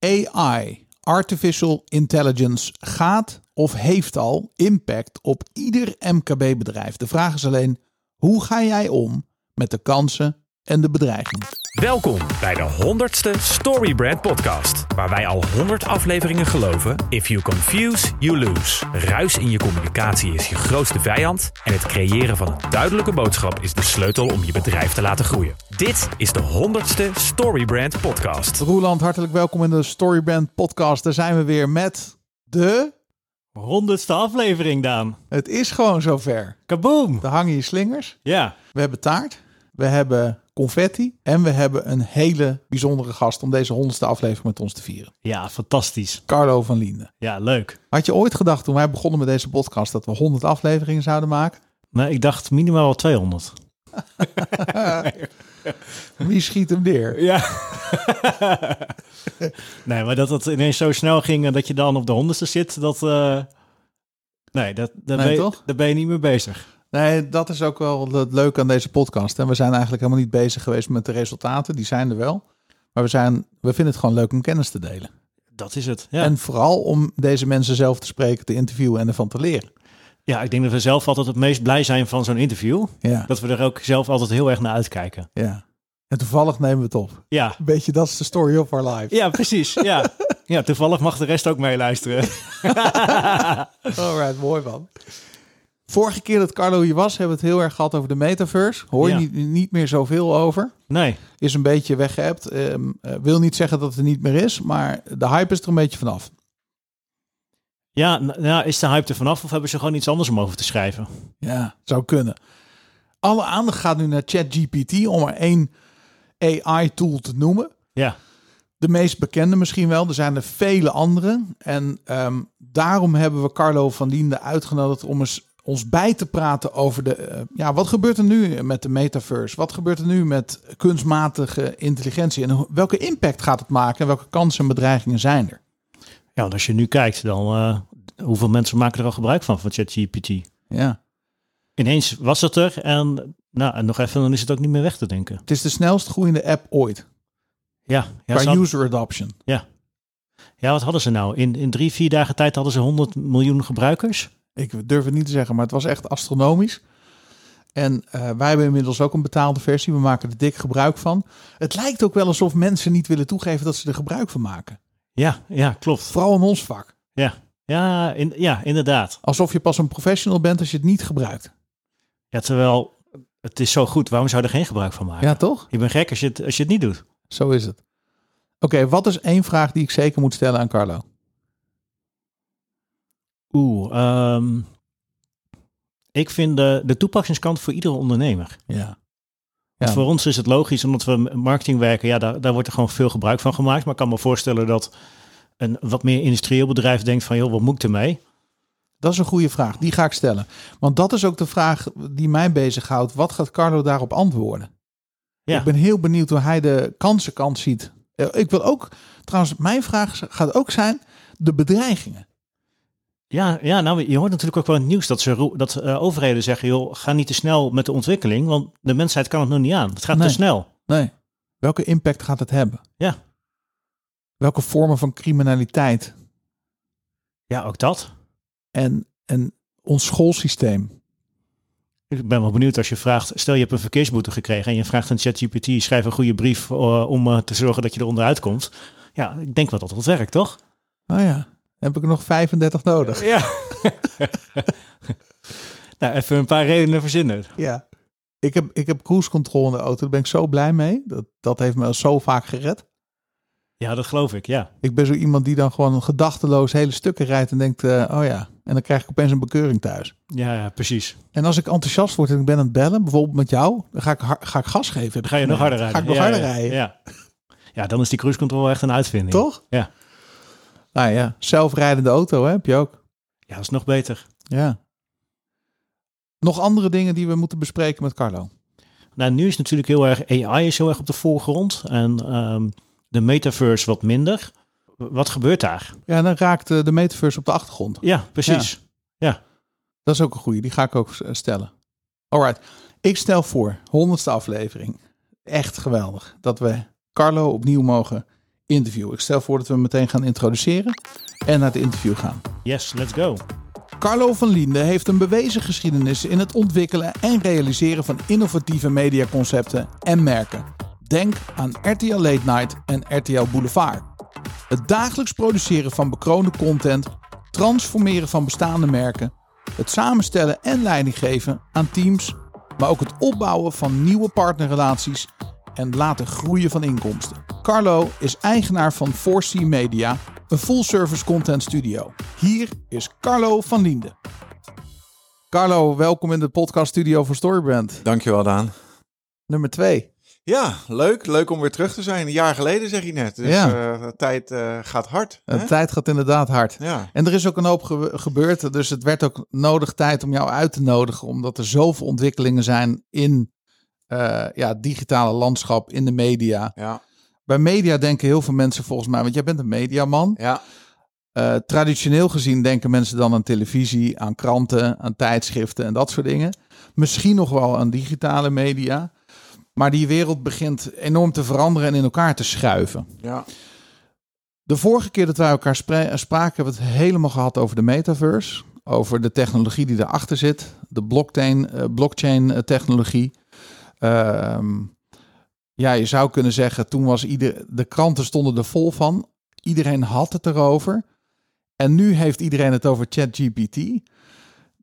AI, artificial intelligence, gaat of heeft al impact op ieder MKB-bedrijf. De vraag is alleen, hoe ga jij om met de kansen en de bedreigingen? Welkom bij de 100ste Storybrand podcast, waar wij al 100 afleveringen geloven. If you confuse, you lose. Ruis in je communicatie is je grootste vijand en het creëren van een duidelijke boodschap is de sleutel om je bedrijf te laten groeien. Dit is de 100ste Storybrand podcast. Roeland, hartelijk welkom in de Storybrand podcast. Daar zijn we weer met de... Honderdste aflevering, Daan. Het is gewoon zover. Kaboom! Daar hangen je slingers. Ja, We hebben taart, we hebben confetti en we hebben een hele bijzondere gast om deze honderdste aflevering met ons te vieren. ja, fantastisch. Carlo van Liende. Ja, leuk. Had je ooit gedacht toen wij begonnen met deze podcast dat we 100 afleveringen zouden maken? Nee, ik dacht minimaal wel 200. Wie schiet hem neer? Ja. nee, maar dat het ineens zo snel ging en dat je dan op de honderdste zit, dat... eh, nee, dat, daar, Nee, ben je, daar ben je niet mee bezig. Nee, dat is ook wel het leuke aan deze podcast. En we zijn eigenlijk helemaal niet bezig geweest met de resultaten. Die zijn er wel. Maar we, zijn, we vinden het gewoon leuk om kennis te delen. Dat is het. Ja. En vooral om deze mensen zelf te spreken, te interviewen en ervan te leren. ja, ik denk dat we zelf altijd het meest blij zijn van zo'n interview. Ja, Dat we er ook zelf altijd heel erg naar uitkijken. ja. En toevallig nemen we het op. Ja, Een beetje, dat is de story of our life. ja precies. Ja. ja, toevallig mag de rest ook meeluisteren. Alright, mooi man. Vorige keer dat Carlo hier was, hebben we het heel erg gehad over de metaverse. Hoor je Ja. niet, niet meer zoveel over. Nee, Is een beetje weggeëpt. Ehm, eh, wil niet zeggen dat het er niet meer is, maar de hype is er een beetje vanaf. Ja, nou, is de hype er vanaf of hebben ze gewoon iets anders om over te schrijven? Ja, zou kunnen. Alle aandacht gaat nu naar ChatGPT om er één AI-tool te noemen. Ja, De meest bekende misschien wel. Er zijn er vele andere. En ehm, daarom hebben we Carlo van Liende uitgenodigd om eens ons bij te praten over de. eh, ja, wat gebeurt er nu met de metaverse? Wat gebeurt er nu met kunstmatige intelligentie? En welke impact gaat het maken? En welke kansen en bedreigingen zijn er? ja als je nu kijkt, dan eh, hoeveel mensen maken er al gebruik van, van ChatGPT? Ja. Ineens was het er en, nou, en nog even, dan is het ook niet meer weg te denken. Het is de snelst groeiende app ooit. Ja, ja, qua user adoption. ja. ja wat hadden ze nou? In, in drie, vier dagen tijd hadden ze 100 miljoen gebruikers. Ik durf het niet te zeggen, maar het was echt astronomisch. En eh, wij hebben inmiddels ook een betaalde versie. We maken er dik gebruik van. Het lijkt ook wel alsof mensen niet willen toegeven dat ze er gebruik van maken. Ja, ja, klopt. Vooral in ons vak. Ja, ja, in, ja inderdaad. Alsof je pas een professional bent als je het niet gebruikt. Ja, terwijl het is zo goed, waarom zou je er geen gebruik van maken? Ja, toch? Je bent gek als je het, als je het niet doet. Zo is het. Oké, wat is één vraag die ik zeker moet stellen aan Carlo? Oeh, ehm, ik vind de, de toepassingskant voor iedere ondernemer. Ja. Want Ja. Voor ons is het logisch, omdat we marketing werken, ja, daar, daar wordt er gewoon veel gebruik van gemaakt. Maar ik kan me voorstellen dat een wat meer industrieel bedrijf denkt van, joh, wat moet ik ermee? Dat is een goede vraag. Die ga ik stellen. Want dat is ook de vraag die mij bezighoudt. Wat gaat Carlo daarop antwoorden? Ja. Ik ben heel benieuwd hoe hij de kansenkant ziet. Eh, Ik wil ook, trouwens, mijn vraag gaat ook zijn de bedreigingen. Ja, ja, nou, je hoort natuurlijk ook wel het nieuws dat, ze, dat eh, overheden zeggen, joh, ga niet te snel met de ontwikkeling, want de mensheid kan het nog niet aan. Het gaat Nee. te snel. Nee. Welke impact gaat het hebben? Ja. Welke vormen van criminaliteit Ja, ook dat. en, en ons schoolsysteem? Ik ben wel benieuwd als je vraagt, stel je hebt een verkeersboete gekregen en je vraagt aan ChatGPT, schrijf een goede brief eh, om eh, te zorgen dat je er onderuit komt. Ja, ik denk wel dat dat werkt, toch? Oh ja, heb ik er nog 35 nodig? Ja. nou, even een paar redenen verzinnen. Ja. Ik heb, ik heb cruise control in de auto. Daar ben ik zo blij mee. Dat, dat heeft me al zo vaak gered. Ja, dat geloof ik, ja. Ik ben zo iemand die dan gewoon gedachteloos hele stukken rijdt en denkt, eh, oh ja. En dan krijg ik opeens een bekeuring thuis. Ja, ja, precies. En als ik enthousiast word en ik ben aan het bellen, bijvoorbeeld met jou, dan ga ik, ga ik gas geven. Dan ga je nog harder rijden. Ga ik nog Ja, harder ja, rijden. Ja. ja, dan is die cruise control echt een uitvinding. Toch? Ja. Nou ja, zelfrijdende auto hè, heb je ook. Ja, dat is nog beter. Ja. Nog andere dingen die we moeten bespreken met Carlo. Nou, nu is natuurlijk heel erg AI is heel erg op de voorgrond en ehm, de metaverse wat minder. Wat gebeurt daar? Ja, dan raakt de metaverse op de achtergrond. Ja, precies. Dat is ook een goede. Die ga ik ook eh, stellen. Alright. Ik stel voor, honderdste aflevering. Echt geweldig. Dat we Carlo opnieuw mogen interview. Ik stel voor dat we hem meteen gaan introduceren en naar het interview gaan. Yes, let's go. Carlo van Linde heeft een bewezen geschiedenis in het ontwikkelen en realiseren van innovatieve mediaconcepten en merken. Denk aan RTL Late Night en RTL Boulevard. Het dagelijks produceren van bekroonde content, transformeren van bestaande merken, het samenstellen en leiding geven aan teams, maar ook het opbouwen van nieuwe partnerrelaties en laten groeien van inkomsten. Carlo is eigenaar van 4C Media, een full-service content studio. Hier is Carlo van Linde. Carlo, welkom in de podcaststudio van Storybrand. Dankjewel, Daan. Nummer 2. Ja, leuk. Leuk om weer terug te zijn. Een jaar geleden, zeg je net. Dus Ja. eh, de tijd eh, gaat hard. De hè? tijd gaat inderdaad hard. Ja. En er is ook een hoop ge- gebeurd, dus het werd ook nodig tijd om jou uit te nodigen, omdat er zoveel ontwikkelingen zijn in eh, ja, digitale landschap, in de media. Ja. Bij media denken heel veel mensen volgens mij, want jij bent een mediaman. Ja. Eh, traditioneel gezien denken mensen dan aan televisie, aan kranten, aan tijdschriften en dat soort dingen. Misschien nog wel aan digitale media. Maar die wereld begint enorm te veranderen en in elkaar te schuiven. Ja. De vorige keer dat wij elkaar spra- spraken, hebben we het helemaal gehad over de metaverse. Over de technologie die erachter zit. De blockchain, eh, blockchain eh, technologie. Ehm, ja, je zou kunnen zeggen, toen was ieder, de kranten stonden er vol van. Iedereen had het erover. En nu heeft iedereen het over ChatGPT.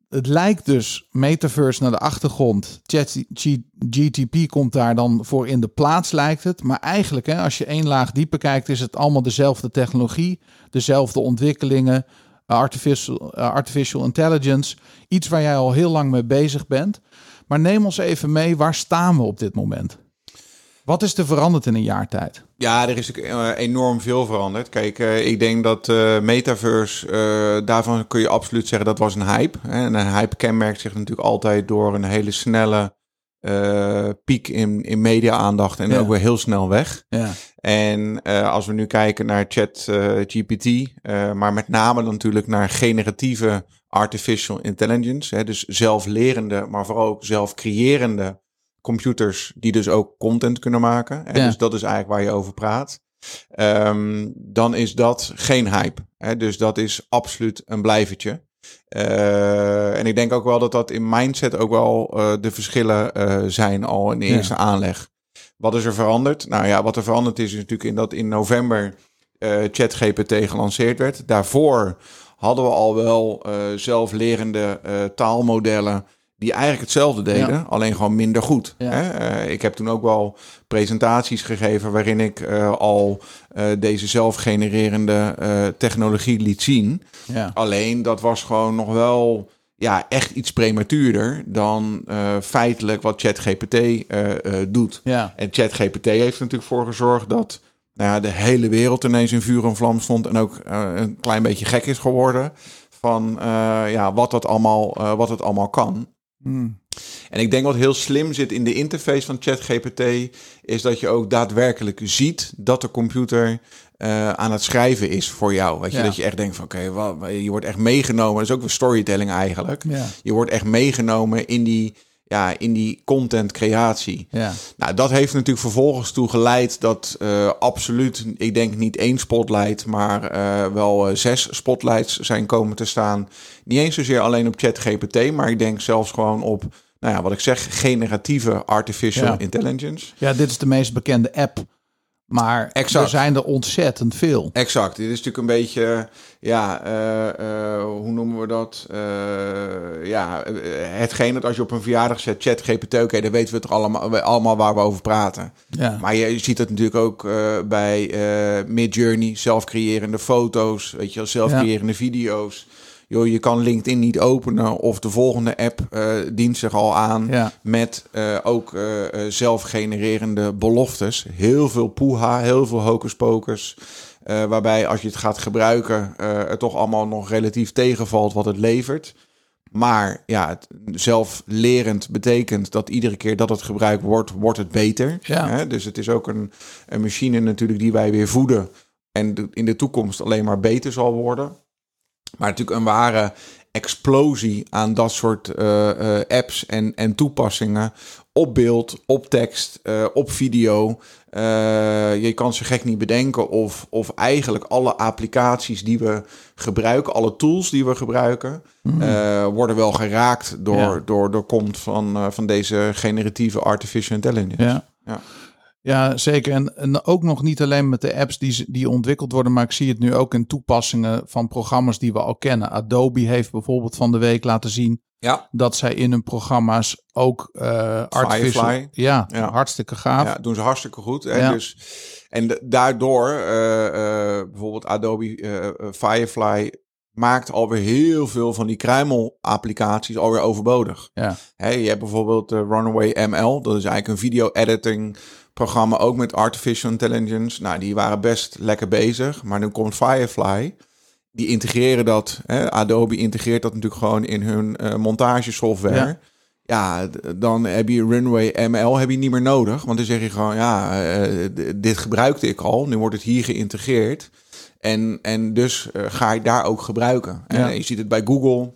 Het lijkt dus metaverse naar de achtergrond. ChatGTP komt daar dan voor in de plaats, lijkt het. Maar eigenlijk, hè, als je één laag dieper kijkt, is het allemaal dezelfde technologie, dezelfde ontwikkelingen, artificial, artificial intelligence. Iets waar jij al heel lang mee bezig bent. Maar neem ons even mee, waar staan we op dit moment? Wat is er veranderd in een jaar tijd? Ja, er is eh, enorm veel veranderd. Kijk, eh, ik denk dat eh, metaverse, daarvan kun je absoluut zeggen dat was een hype. Hè? En een hype kenmerkt zich natuurlijk altijd door een hele snelle piek in, in media-aandacht en Ja. ook weer heel snel weg. Ja, En als we nu kijken naar ChatGPT, eh maar met name natuurlijk naar generatieve artificial intelligence, hè, dus zelflerende, maar vooral ook zelfcreërende computers die dus ook content kunnen maken. Hè, Ja. Dus dat is eigenlijk waar je over praat. Ehm, dan is dat geen hype. Hè, dus dat is absoluut een blijvertje. Eh, en ik denk ook wel dat dat in mindset ook wel eh, de verschillen eh, zijn al in de Ja. eerste aanleg. Wat is er veranderd? Nou ja, wat er veranderd is, is natuurlijk in dat in november ChatGPT gelanceerd werd. Daarvoor hadden we al wel eh, zelflerende eh, taalmodellen die eigenlijk hetzelfde deden, Ja. alleen gewoon minder goed. Ja. Hè? Eh, ik heb toen ook wel presentaties gegeven waarin ik al deze zelfgenererende technologie liet zien. ja, Alleen dat was gewoon nog wel ja, echt iets prematuurder dan feitelijk wat ChatGPT doet. En ChatGPT heeft er natuurlijk voor gezorgd dat nou ja, de hele wereld ineens in vuur en vlam stond en ook eh, een klein beetje gek is geworden van eh, ja, wat, dat allemaal, eh, wat het allemaal kan. Hmm. En ik denk wat heel slim zit in de interface van ChatGPT, is dat je ook daadwerkelijk ziet dat de computer aan het schrijven is voor jou. Weet je, Ja. dat je echt denkt van oké, wat je wordt echt meegenomen. Dat is ook weer storytelling eigenlijk. Ja, Je wordt echt meegenomen in die, ja, in die content creatie. ja, Nou, dat heeft natuurlijk vervolgens toe geleid dat eh, absoluut, ik denk niet één spotlight, maar eh, wel eh, zes spotlights zijn komen te staan. Niet eens zozeer alleen op ChatGPT, maar ik denk zelfs gewoon op, nou ja, wat ik zeg, generatieve artificial Ja. intelligence. ja, dit is de meest bekende app. Maar Exact. er zijn er ontzettend veel. Exact. Dit is natuurlijk een beetje, ja, eh, eh, hoe noemen we dat? Eh, ja, hetgeen dat als je op een verjaardag zet, ChatGPT, oké, dan weten we toch allemaal, allemaal waar we over praten. Ja, Maar je ziet het natuurlijk ook bij Midjourney, zelfcreërende foto's, weet je wel, zelfcreërende video's. Joh, je kan LinkedIn niet openen of de volgende app eh, dient zich al aan ja, met eh, ook eh, zelfgenererende beloftes. Heel veel poeha, heel veel hocus pocus. eh, waarbij als je het gaat gebruiken, het toch allemaal nog relatief tegenvalt wat het levert. Maar ja, het zelflerend betekent dat iedere keer dat het gebruikt wordt, wordt het beter. Ja. Hè? Dus het is ook een, een machine natuurlijk die wij weer voeden. En in de toekomst alleen maar beter zal worden. Maar natuurlijk een ware explosie aan dat soort eh, eh, apps en, en toepassingen op beeld, op tekst, eh, op video. Je kan ze gek niet bedenken of, of eigenlijk alle applicaties die we gebruiken, alle tools die we gebruiken, eh, worden wel geraakt door, Ja. door, door komt van, van deze generatieve artificial intelligence. Ja. Ja. Ja, zeker. En, en ook nog niet alleen met de apps die, die ontwikkeld worden, maar ik zie het nu ook in toepassingen van programma's die we al kennen. Adobe heeft bijvoorbeeld van de week laten zien Ja, dat zij in hun programma's ook eh artificial... Firefly. Ja, Ja. hartstikke gaaf. ja, doen ze hartstikke goed. Hè? Ja. Dus, en daardoor, eh, bijvoorbeeld Adobe Firefly maakt alweer heel veel van die kruimel-applicaties alweer overbodig. Ja. Hè, je hebt bijvoorbeeld Runaway ML, dat is eigenlijk een video-editing programma, ook met artificial intelligence. Nou, die waren best lekker bezig, maar nu komt Firefly. Die integreren dat, hè, Adobe integreert dat natuurlijk gewoon in hun eh, montagesoftware. Ja. Ja. dan heb je Runway ML heb je niet meer nodig, want dan zeg je gewoon, ja, eh, d- dit gebruikte ik al, nu wordt het hier geïntegreerd. En, en dus eh, ga ik daar ook gebruiken. En je ziet het bij Google,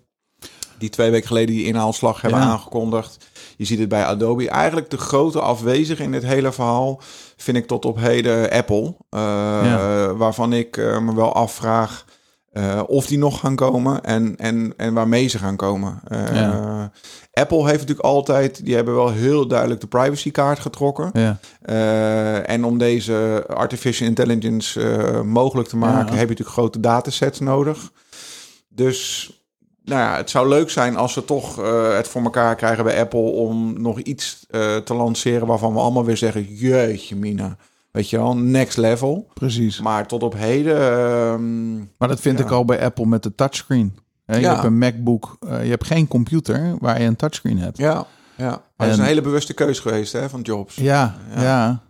die twee weken geleden die inhaalslag hebben Ja. aangekondigd. Je ziet het bij Adobe. Eigenlijk de grote afwezige in dit hele verhaal vind ik tot op heden Apple. eh, Ja. Waarvan ik eh, me wel afvraag eh, of die nog gaan komen en, en, en waarmee ze gaan komen. Ja. Apple heeft natuurlijk altijd, die hebben wel heel duidelijk de privacykaart getrokken. Ja. En om deze artificial intelligence mogelijk te maken, Ja. heb je natuurlijk grote datasets nodig. Dus nou ja, het zou leuk zijn als we toch eh, het voor elkaar krijgen bij Apple om nog iets eh, te lanceren waarvan we allemaal weer zeggen: Jeetje, Mina. Weet je wel, next level. Precies. Maar tot op heden. ehm, Maar dat vind Ja. ik al bij Apple met de touchscreen. Hè, je Ja. hebt een MacBook, eh, je hebt geen computer waar je een touchscreen hebt. ja, ja. Maar dat is En- een hele bewuste keus geweest hè, van Jobs. Ja, Ja. ja.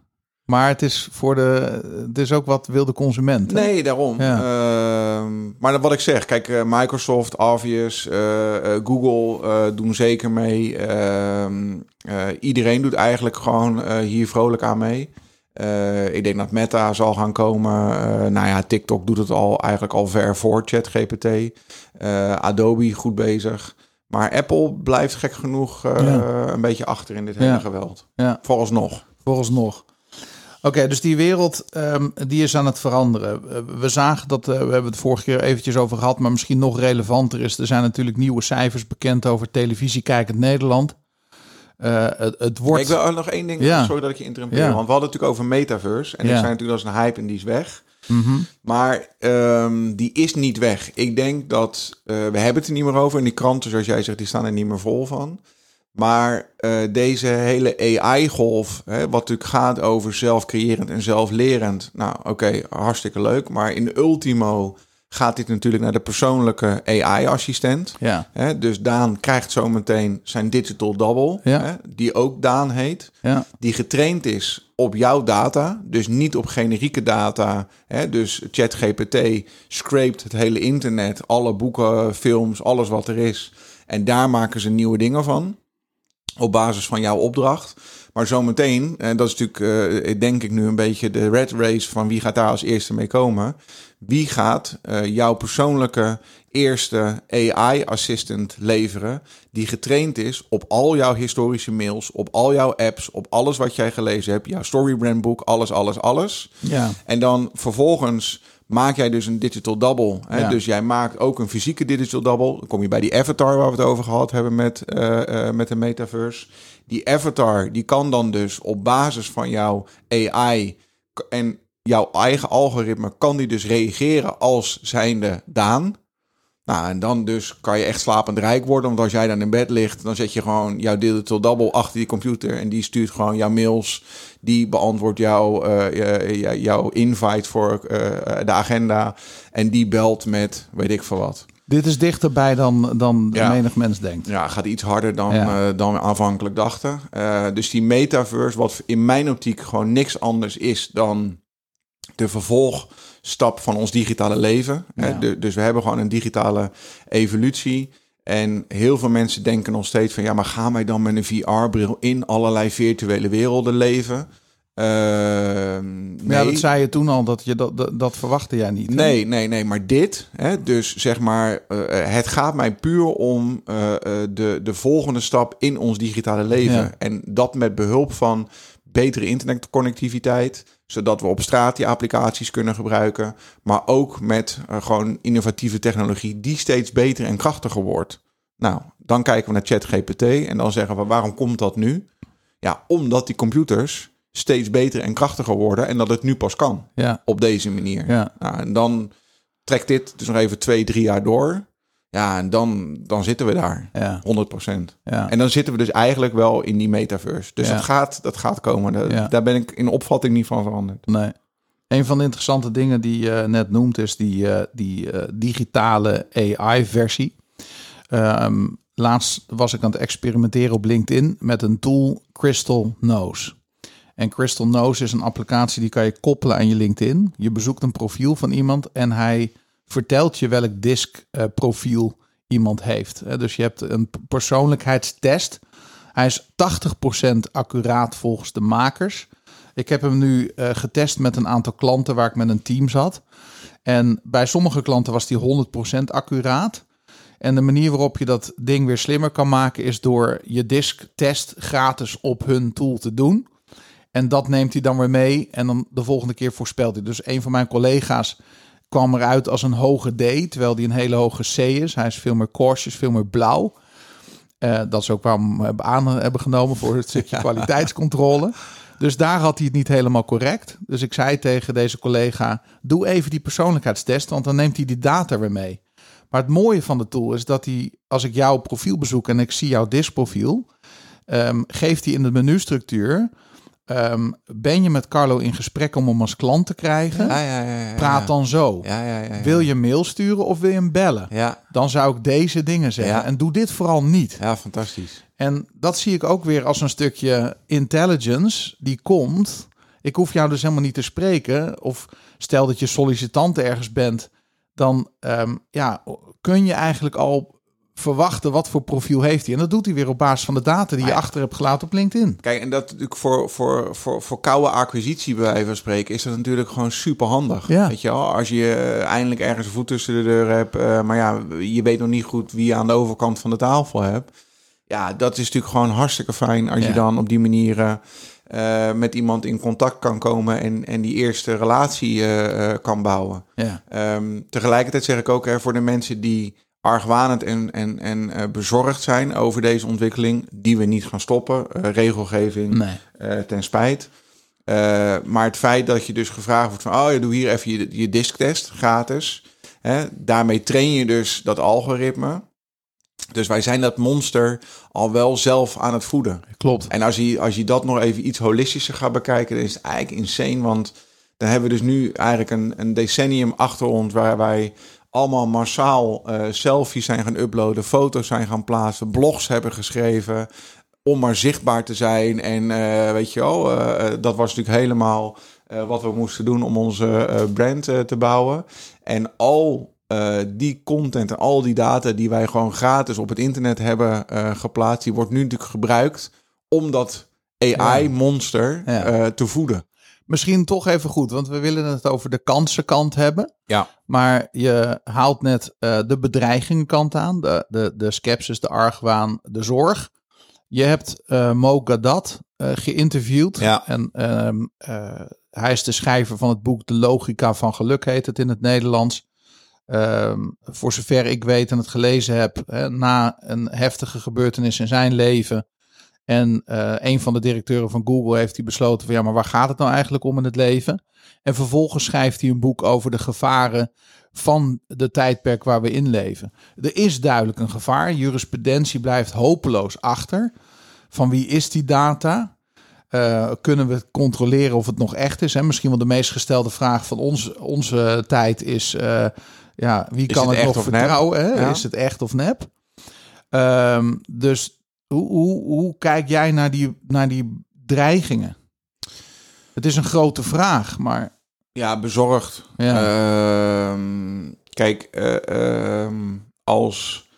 Maar het is voor de, het is ook wat wil de consument. hè? Nee, daarom. Ja. Ehm, maar wat ik zeg, kijk, eh, Microsoft, Obvious, eh, eh, Google doen zeker mee. Ehm, eh, iedereen doet eigenlijk gewoon hier vrolijk aan mee. Ik denk dat Meta zal gaan komen. Nou ja, TikTok doet het al eigenlijk al ver voor ChatGPT. Adobe goed bezig. Maar Apple blijft gek genoeg Ja. een beetje achter in dit hele Ja. geweld. Vooralsnog. Vooralsnog. Oké, dus die wereld ehm, die is aan het veranderen. Eh, we zagen dat, eh, we hebben het vorige keer eventjes over gehad, maar misschien nog relevanter is. Er zijn natuurlijk nieuwe cijfers bekend over televisiekijkend Nederland. Eh, het, het wordt. Ik wil ook nog één ding, Ja. sorry dat ik je interrumpeer. Ja. Want we hadden het natuurlijk over metaverse. En Ja. ik zei natuurlijk dat is een hype en die is weg. Mhm. Maar ehm, die is niet weg. Ik denk dat, we hebben het er niet meer over. En die kranten, zoals jij zegt, die staan er niet meer vol van. Maar eh, deze hele AI-golf, wat natuurlijk gaat over zelfcreërend en zelflerend. Nou, oké, hartstikke leuk. Maar in ultimo gaat dit natuurlijk naar de persoonlijke AI-assistent. Ja, Hè, dus Daan krijgt zometeen zijn digital double, Ja. hè, die ook Daan heet ja, die getraind is op jouw data, dus niet op generieke data. Hè, dus ChatGPT scraped het hele internet, alle boeken, films, alles wat er is. En daar maken ze nieuwe dingen van, op basis van jouw opdracht. Maar zometeen, en dat is natuurlijk, eh, denk ik nu een beetje de red race van wie gaat daar als eerste mee komen. Wie gaat eh, jouw persoonlijke eerste AI-assistant leveren die getraind is op al jouw historische mails, op al jouw apps, op alles wat jij gelezen hebt, jouw storybrandboek, alles, alles, alles. ja, En dan vervolgens maak jij dus een digital double. Hè? Ja. Dus jij maakt ook een fysieke digital double. Dan kom je bij die avatar waar we het over gehad hebben met, eh, eh, met de metaverse. Die avatar die kan dan dus op basis van jouw AI en jouw eigen algoritme kan die dus reageren als zijnde Daan. Nou, en dan dus kan je echt slapend rijk worden. Want als jij dan in bed ligt, dan zet je gewoon jouw digital double achter die computer. En die stuurt gewoon jouw mails. Die beantwoordt jouw, eh, jou- jouw invite voor eh, de agenda. En die belt met weet ik veel wat. Dit is dichterbij dan, dan Ja. menig mens denkt. Ja, gaat iets harder dan, Ja. eh, dan we aanvankelijk dachten. Dus die metaverse, wat in mijn optiek gewoon niks anders is dan de vervolgstap van ons digitale leven. Ja. Dus we hebben gewoon een digitale evolutie. En heel veel mensen denken nog steeds van... ja, maar gaan wij dan met een VR-bril in allerlei virtuele werelden leven? Ehm, ja, dat zei je toen al, dat, je dat, dat, dat verwachtte jij niet. hè? Nee, nee, nee, maar dit, hè, dus zeg maar, eh, het gaat mij puur om eh, eh, de, de volgende stap in ons digitale leven. Ja. En dat met behulp van betere internetconnectiviteit, zodat we op straat die applicaties kunnen gebruiken, maar ook met eh, gewoon innovatieve technologie die steeds beter en krachtiger wordt. Nou, dan kijken we naar ChatGPT en dan zeggen we, waarom komt dat nu? Ja, omdat die computers steeds beter en krachtiger worden en dat het nu pas kan Ja, op deze manier. ja, Nou, en dan trekt dit dus nog even twee, drie jaar door. Ja, en dan, dan zitten we daar. ja, 100%. ja. En dan zitten we dus eigenlijk wel in die metaverse. Dus Ja. dat, gaat, dat gaat komen. Daar, ben ik in opvatting niet van veranderd. Nee. Een van de interessante dingen die je net noemt is die, eh, die eh, digitale AI-versie. Ehm, laatst was ik aan het experimenteren op LinkedIn met een tool Crystal Nose. En Crystal Nose is een applicatie die kan je koppelen aan je LinkedIn. Je bezoekt een profiel van iemand en hij vertelt je welk disk-profiel iemand heeft. Eh, Dus je hebt een persoonlijkheidstest. Hij is 80% accuraat volgens de makers. Ik heb hem nu eh, getest met een aantal klanten waar ik met een team zat. En bij sommige klanten was die 100% accuraat. En de manier waarop je dat ding weer slimmer kan maken is door je disktest gratis op hun tool te doen. En dat neemt hij dan weer mee en dan de volgende keer voorspelt hij. Dus een van mijn collega's kwam eruit als een hoge D, terwijl hij een hele hoge C is. Hij is veel meer cautious, veel meer blauw. Eh, dat is ook waarom we hem aan hebben genomen voor het stukje kwaliteitscontrole. Dus daar had hij het niet helemaal correct. Dus ik zei tegen deze collega: doe even die persoonlijkheidstest, want dan neemt hij die data weer mee. Maar het mooie van de tool is dat hij, als ik jouw profiel bezoek en ik zie jouw diskprofiel, ehm, geeft hij in de menustructuur: ehm, ben je met Carlo in gesprek om hem als klant te krijgen? Ja, ja, ja. Praat dan zo. Ja, ja, ja. ja. Wil je mail sturen of wil je hem bellen? Ja, Dan zou ik deze dingen zeggen. En doe dit vooral niet. ja, fantastisch. En dat zie ik ook weer als een stukje intelligence die komt. Ik hoef jou dus helemaal niet te spreken. Of stel dat je sollicitant ergens bent, dan ehm, ja, kun je eigenlijk al verwachten wat voor profiel heeft hij. En dat doet hij weer op basis van de data die je achter hebt gelaten op LinkedIn. Kijk, en dat natuurlijk voor, voor, voor, voor koude acquisitie, bij wijze van spreken, is dat natuurlijk gewoon super handig. Ja. Weet je wel, als je eh, eindelijk ergens een voet tussen de deur hebt, eh, maar ja, je weet nog niet goed wie je aan de overkant van de tafel hebt. Ja, dat is natuurlijk gewoon hartstikke fijn als Ja. je dan op die manier eh, met iemand in contact kan komen en, en die eerste relatie kan bouwen. Ja, Ehm, tegelijkertijd zeg ik ook hè, voor de mensen die argwanend en, en, en eh, bezorgd zijn over deze ontwikkeling, die we niet gaan stoppen. Eh, regelgeving nee. eh, ten spijt. Maar het feit dat je dus gevraagd wordt van, oh, je doe hier even je, je disktest gratis. Hè, daarmee train je dus dat algoritme. Dus wij zijn dat monster al wel zelf aan het voeden. Klopt. En als je, als je dat nog even iets holistischer gaat bekijken, dan is het eigenlijk insane. Want dan hebben we dus nu eigenlijk een, een decennium achter ons waar wij allemaal massaal eh, selfies zijn gaan uploaden, foto's zijn gaan plaatsen, blogs hebben geschreven om maar zichtbaar te zijn. En eh, weet je wel, eh, dat was natuurlijk helemaal wat we moesten doen om onze brand te bouwen. En al die content en al die data die wij gewoon gratis op het internet hebben geplaatst, die wordt nu natuurlijk gebruikt om dat AI-monster Ja. te voeden. Misschien toch even goed, want we willen het over de kansenkant hebben. Ja. Maar je haalt net eh, de bedreigingenkant aan, de, de, de de argwaan, de zorg. Je hebt eh Mo Gadat eh, geïnterviewd. Ja. En ehm, eh, hij is de schrijver van het boek De Logica van Geluk, heet het in het Nederlands. Ehm, voor zover ik weet en het gelezen heb, hè, na een heftige gebeurtenis in zijn leven. En eh, een van de directeuren van Google heeft hij besloten van ja, maar waar gaat het nou eigenlijk om in het leven? En vervolgens schrijft hij een boek over de gevaren van de tijdperk waar we in leven. Er is duidelijk een gevaar. Jurisprudentie blijft hopeloos achter. Van wie is die data? Eh, kunnen we controleren of het nog echt is? Hè? Misschien wel de meest gestelde vraag van ons, onze tijd is: eh, ja, wie Is kan het nog vertrouwen? Hè? Ja. Is het echt of nep? Ehm, dus hoe, hoe, hoe kijk jij naar die, naar die dreigingen? Het is een grote vraag, maar Ja, bezorgd. Ja. Ehm, kijk, eh, ehm, als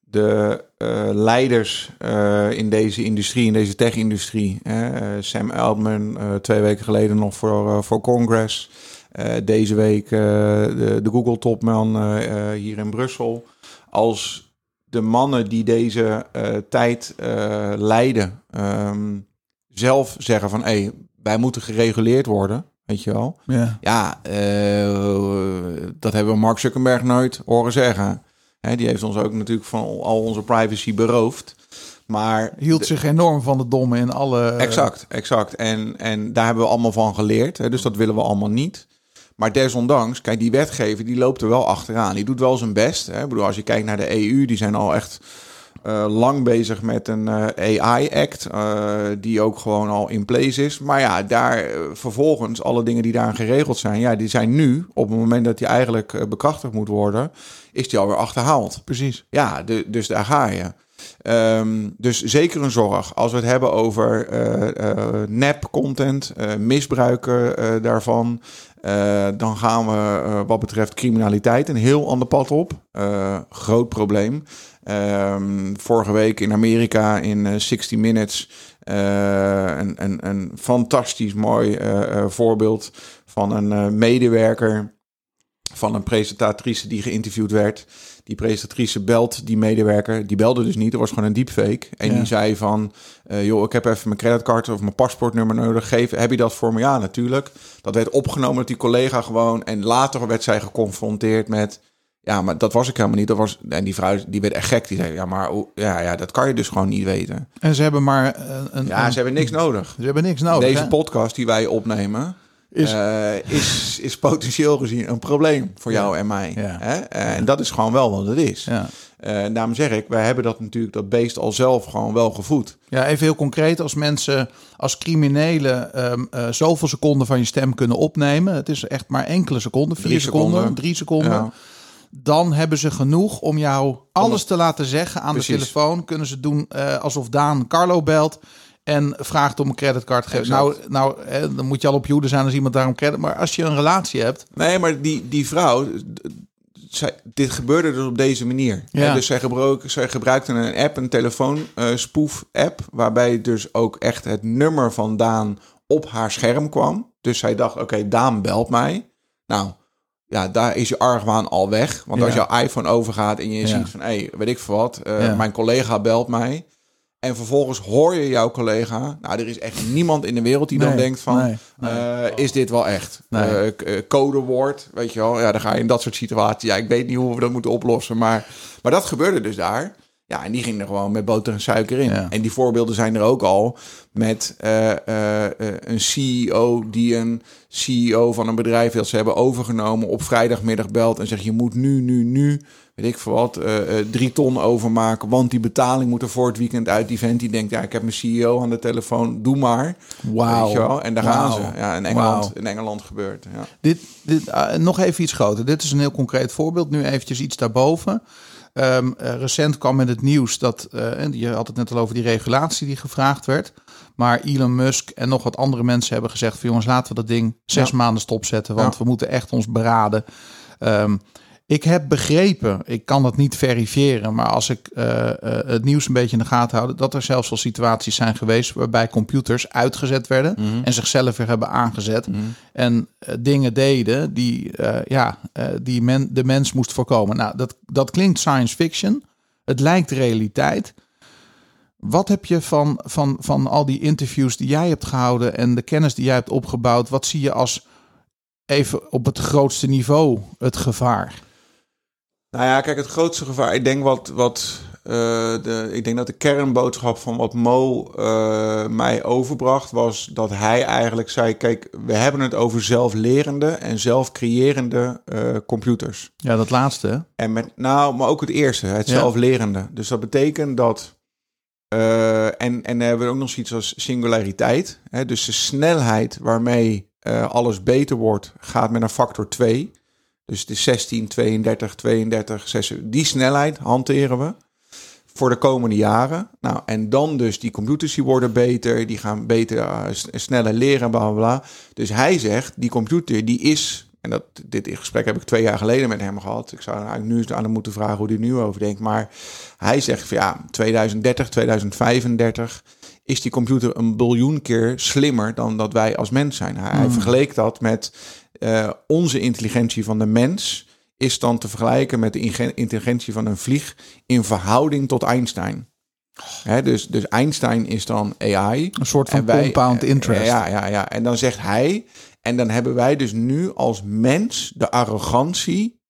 de eh, leiders eh, in deze industrie, in deze tech-industrie. Sam Altman, twee weken geleden nog voor, voor Congress. deze week de, de Google-topman hier in Brussel. Als de mannen die deze tijd leiden ehm, zelf zeggen van... Hey, wij moeten gereguleerd worden, weet je wel. Ja, ja dat hebben we Mark Zuckerberg nooit horen zeggen die heeft ons ook natuurlijk van al onze privacy beroofd. Maar hield zich enorm van de domme in alle. Exact, exact. En, en daar hebben we allemaal van geleerd. Hè, dus dat willen we allemaal niet. Maar desondanks, kijk, die wetgever die loopt er wel achteraan. Die doet wel zijn best. Hè. Ik bedoel, als je kijkt naar de EU, die zijn al echt uh, lang bezig met een uh, eh, AI-act, uh, eh, die ook gewoon al in place is. Maar ja, daar vervolgens alle dingen die daarin geregeld zijn, ja, die zijn nu, op het moment dat die eigenlijk bekrachtigd moet worden, is die alweer achterhaald. Precies. Ja, de, dus daar ga je. Um, dus zeker een zorg. Als we het hebben over nep-content, misbruiken daarvan, dan gaan we wat betreft criminaliteit een heel ander pad op. groot probleem. Um, vorige week in Amerika in uh, 60 Minutes een, een, een fantastisch mooi voorbeeld van een medewerker van een presentatrice die geïnterviewd werd. Die presentatrice belt die medewerker. Die belde dus niet, dat was gewoon een deepfake. En ja. die zei van, uh, joh, ik heb even mijn creditcard of mijn paspoortnummer nodig. Geef, heb je dat voor me? Ja, natuurlijk. Dat werd opgenomen met die collega gewoon. En later werd zij geconfronteerd met... Ja, maar dat was ik helemaal niet. Dat was, en die vrouw die werd echt gek. Die zei, ja, maar ja, ja, dat kan je dus gewoon niet weten. En ze hebben maar... Een, ja, ze hebben niks nodig. Ze hebben niks nodig. Deze podcast die wij opnemen... Is, uh, is, is potentieel gezien een probleem voor jou en mij. Hè? En dat is gewoon wel wat het is. Ja. Uh, daarom zeg ik, wij hebben dat natuurlijk, dat beest al zelf gewoon wel gevoed. Ja, even heel concreet, als mensen als criminelen um, uh, zoveel seconden van je stem kunnen opnemen, het is echt maar enkele seconden, vier seconden, seconden, drie seconden. Ja dan hebben ze genoeg om jou alles te laten zeggen aan Precies. de telefoon. Kunnen ze doen uh, alsof Daan Carlo belt en vraagt om een creditcard. Geven. Nou, nou hè, dan moet je al op je hoede zijn als iemand daarom credit. Maar als je een relatie hebt. Nee, maar die, die vrouw. Zij, dit gebeurde dus op deze manier. Ja. Dus zij, gebruik, zij gebruikte een app, een telefoon uh, spoef app, waarbij dus ook echt het nummer van Daan op haar scherm kwam. Dus zij dacht, oké, Daan belt mij. Nou, ja, daar is je argwaan al weg. Want als jouw iPhone overgaat en je ziet van, hé, hey, weet ik veel wat, uh, mijn collega belt mij. En vervolgens hoor je jouw collega. Nou, er is echt niemand in de wereld die dan denkt van, nee, nee. Uh, is dit wel echt? Uh, codewoord, weet je wel. Ja, dan ga je in dat soort situaties. Ja, ik weet niet hoe we dat moeten oplossen, maar, maar dat gebeurde dus daar. Ja, en die ging er gewoon met boter en suiker in. Ja. En die voorbeelden zijn er ook al met uh, uh, een CEO die een CEO van een bedrijf wil ze hebben overgenomen op vrijdagmiddag belt en zegt je moet nu, nu, nu, weet ik veel wat, uh, drie ton overmaken, want die betaling moet er voor het weekend uit. Die vent die denkt, ja, ik heb mijn CEO aan de telefoon, doe maar. Wauw. En daar gaan ze. Ja, in Engeland, wow. in Engeland gebeurt. Ja. Dit, dit nog even iets groter. Dit is een heel concreet voorbeeld. Nu eventjes iets daarboven. Um, uh, recent kwam met het nieuws dat, uh, je had het net al over die regulatie die gevraagd werd. Maar Elon Musk en nog wat andere mensen hebben gezegd van jongens, laten we dat ding zes ja. maanden stopzetten. Want ja. we moeten echt ons beraden. Um, ik heb begrepen, ik kan dat niet verifiëren, maar als ik uh, uh, het nieuws een beetje in de gaten houd, dat er zelfs al situaties zijn geweest waarbij computers uitgezet werden Mhm. mm -hmm. en zichzelf weer hebben aangezet mm -hmm. en uh, dingen deden die, ja, die men, de mens moest voorkomen. Nou, dat, dat klinkt science fiction. Het lijkt realiteit. Wat heb je van, van, van al die interviews die jij hebt gehouden en de kennis die jij hebt opgebouwd? Wat zie je als even op het grootste niveau het gevaar? Nou ja, kijk, het grootste gevaar. Ik denk wat. wat uh, de, ik denk dat de kernboodschap van wat Mo uh, mij overbracht was dat hij eigenlijk zei: Kijk, we hebben het over zelflerende en zelfcreërende uh, computers. Ja, dat laatste. En met, nou, maar ook het eerste, het ja. zelflerende. Dus dat betekent dat. En, en hebben we ook nog zoiets als singulariteit. Hè? Dus de snelheid waarmee alles beter wordt, gaat met een factor 2. Dus het is 16, 32, 32, 6. Die snelheid hanteren we voor de komende jaren. Nou, en dan dus die computers die worden beter, die gaan beter, uh, sneller leren, bla bla bla. Dus hij zegt, die computer die is en dat, dit gesprek heb ik twee jaar geleden met hem gehad. Ik zou eigenlijk nu eens aan hem moeten vragen hoe hij nu over denkt. Maar hij zegt van ja, 2030, 2035 is die computer een biljoen keer slimmer dan dat wij als mens zijn. Hij, hij vergeleek dat met eh, onze intelligentie van de mens is dan te vergelijken met de intelligentie van een vlieg in verhouding tot Einstein. Hè, dus, dus Einstein is dan AI. Een soort van wij- compound interest. Ja, ja, ja. En dan zegt hij, en dan hebben wij dus nu als mens de arrogantie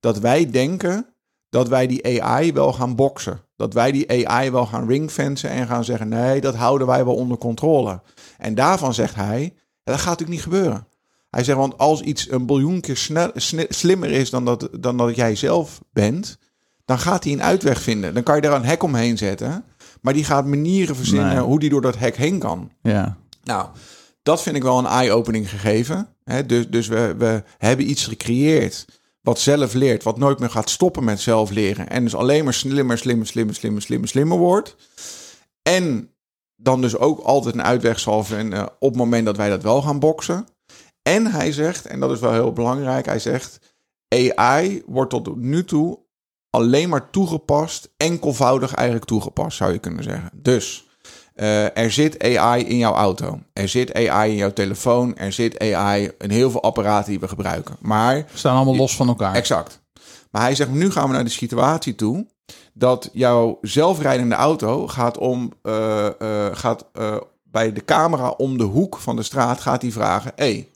dat wij denken dat wij die AI wel gaan boksen. Dat wij die AI wel gaan ringfencen en gaan zeggen, nee, dat houden wij wel onder controle. En daarvan zegt hij, dat gaat natuurlijk niet gebeuren. Hij zegt, want als iets een biljoen keer snel, sne- slimmer is dan dat, dan dat jij zelf bent, dan gaat hij een uitweg vinden. Dan kan je daar een hek omheen zetten, maar die gaat manieren verzinnen Nee. hoe die door dat hek heen kan. Ja. Nou, dat vind ik wel een eye-opening gegeven. Hè? Dus, dus we, we hebben iets gecreëerd wat zelf leert, wat nooit meer gaat stoppen met zelf leren. En dus alleen maar slimmer, slimmer, slimmer, slimmer, slimmer, slimmer wordt. En dan dus ook altijd een uitweg zal vinden op het moment dat wij dat wel gaan boksen. En hij zegt, en dat is wel heel belangrijk, hij zegt... AI wordt tot nu toe alleen maar toegepast, enkelvoudig eigenlijk toegepast, zou je kunnen zeggen. Dus eh, er zit AI in jouw auto, er zit AI in jouw telefoon, er zit AI in heel veel apparaten die we gebruiken. Maar staan allemaal los van elkaar. Exact. Maar hij zegt, nu gaan we naar de situatie toe dat jouw zelfrijdende auto gaat om, eh, eh, gaat bij de camera om de hoek van de straat gaat hij vragen, hey,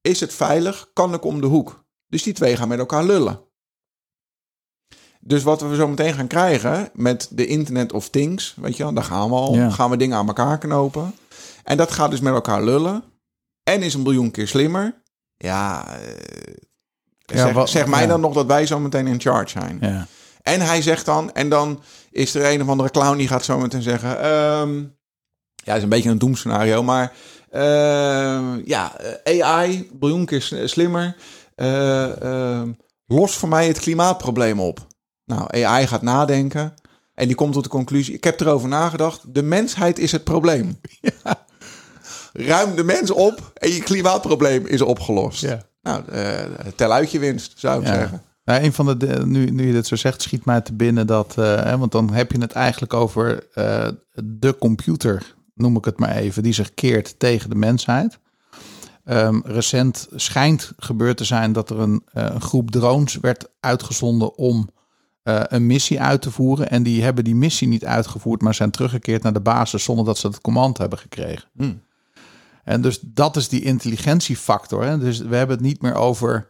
is het veilig? Kan ik om de hoek? Dus die twee gaan met elkaar lullen. Dus wat we zo meteen gaan krijgen met de Internet of Things, weet je wel, daar gaan we al, Ja. gaan we dingen aan elkaar knopen. En dat gaat dus met elkaar lullen. En is een biljoen keer slimmer. Ja, eh, Ja, zeg, wat- zeg mij ja. dan nog dat wij zo meteen in charge zijn. Ja. En hij zegt dan, en dan is er een of andere clown die gaat zo meteen zeggen... ehm, ja, is een beetje een doemscenario, maar ehm, ja, eh, AI, biljoen keer slimmer, eh, ehm, lost voor mij het klimaatprobleem op. Nou, AI gaat nadenken en die komt tot de conclusie, ik heb erover nagedacht, de mensheid is het probleem. Ruim de mens op en je klimaatprobleem is opgelost. Ja. Nou, eh, tel uit je winst, zou ik Ja. zeggen. Nou, een van de, de- nu, nu je dit zo zegt, schiet mij te binnen dat, eh, hè, want dan heb je het eigenlijk over eh, de computer, noem ik het maar even, die zich keert tegen de mensheid. Ehm, recent schijnt gebeurd te zijn dat er een, een groep drones werd uitgezonden om eh, een missie uit te voeren. En die hebben die missie niet uitgevoerd, maar zijn teruggekeerd naar de basis zonder dat ze het command hebben gekregen. Hmm. En dus dat is die intelligentiefactor. Hè? Dus we hebben het niet meer over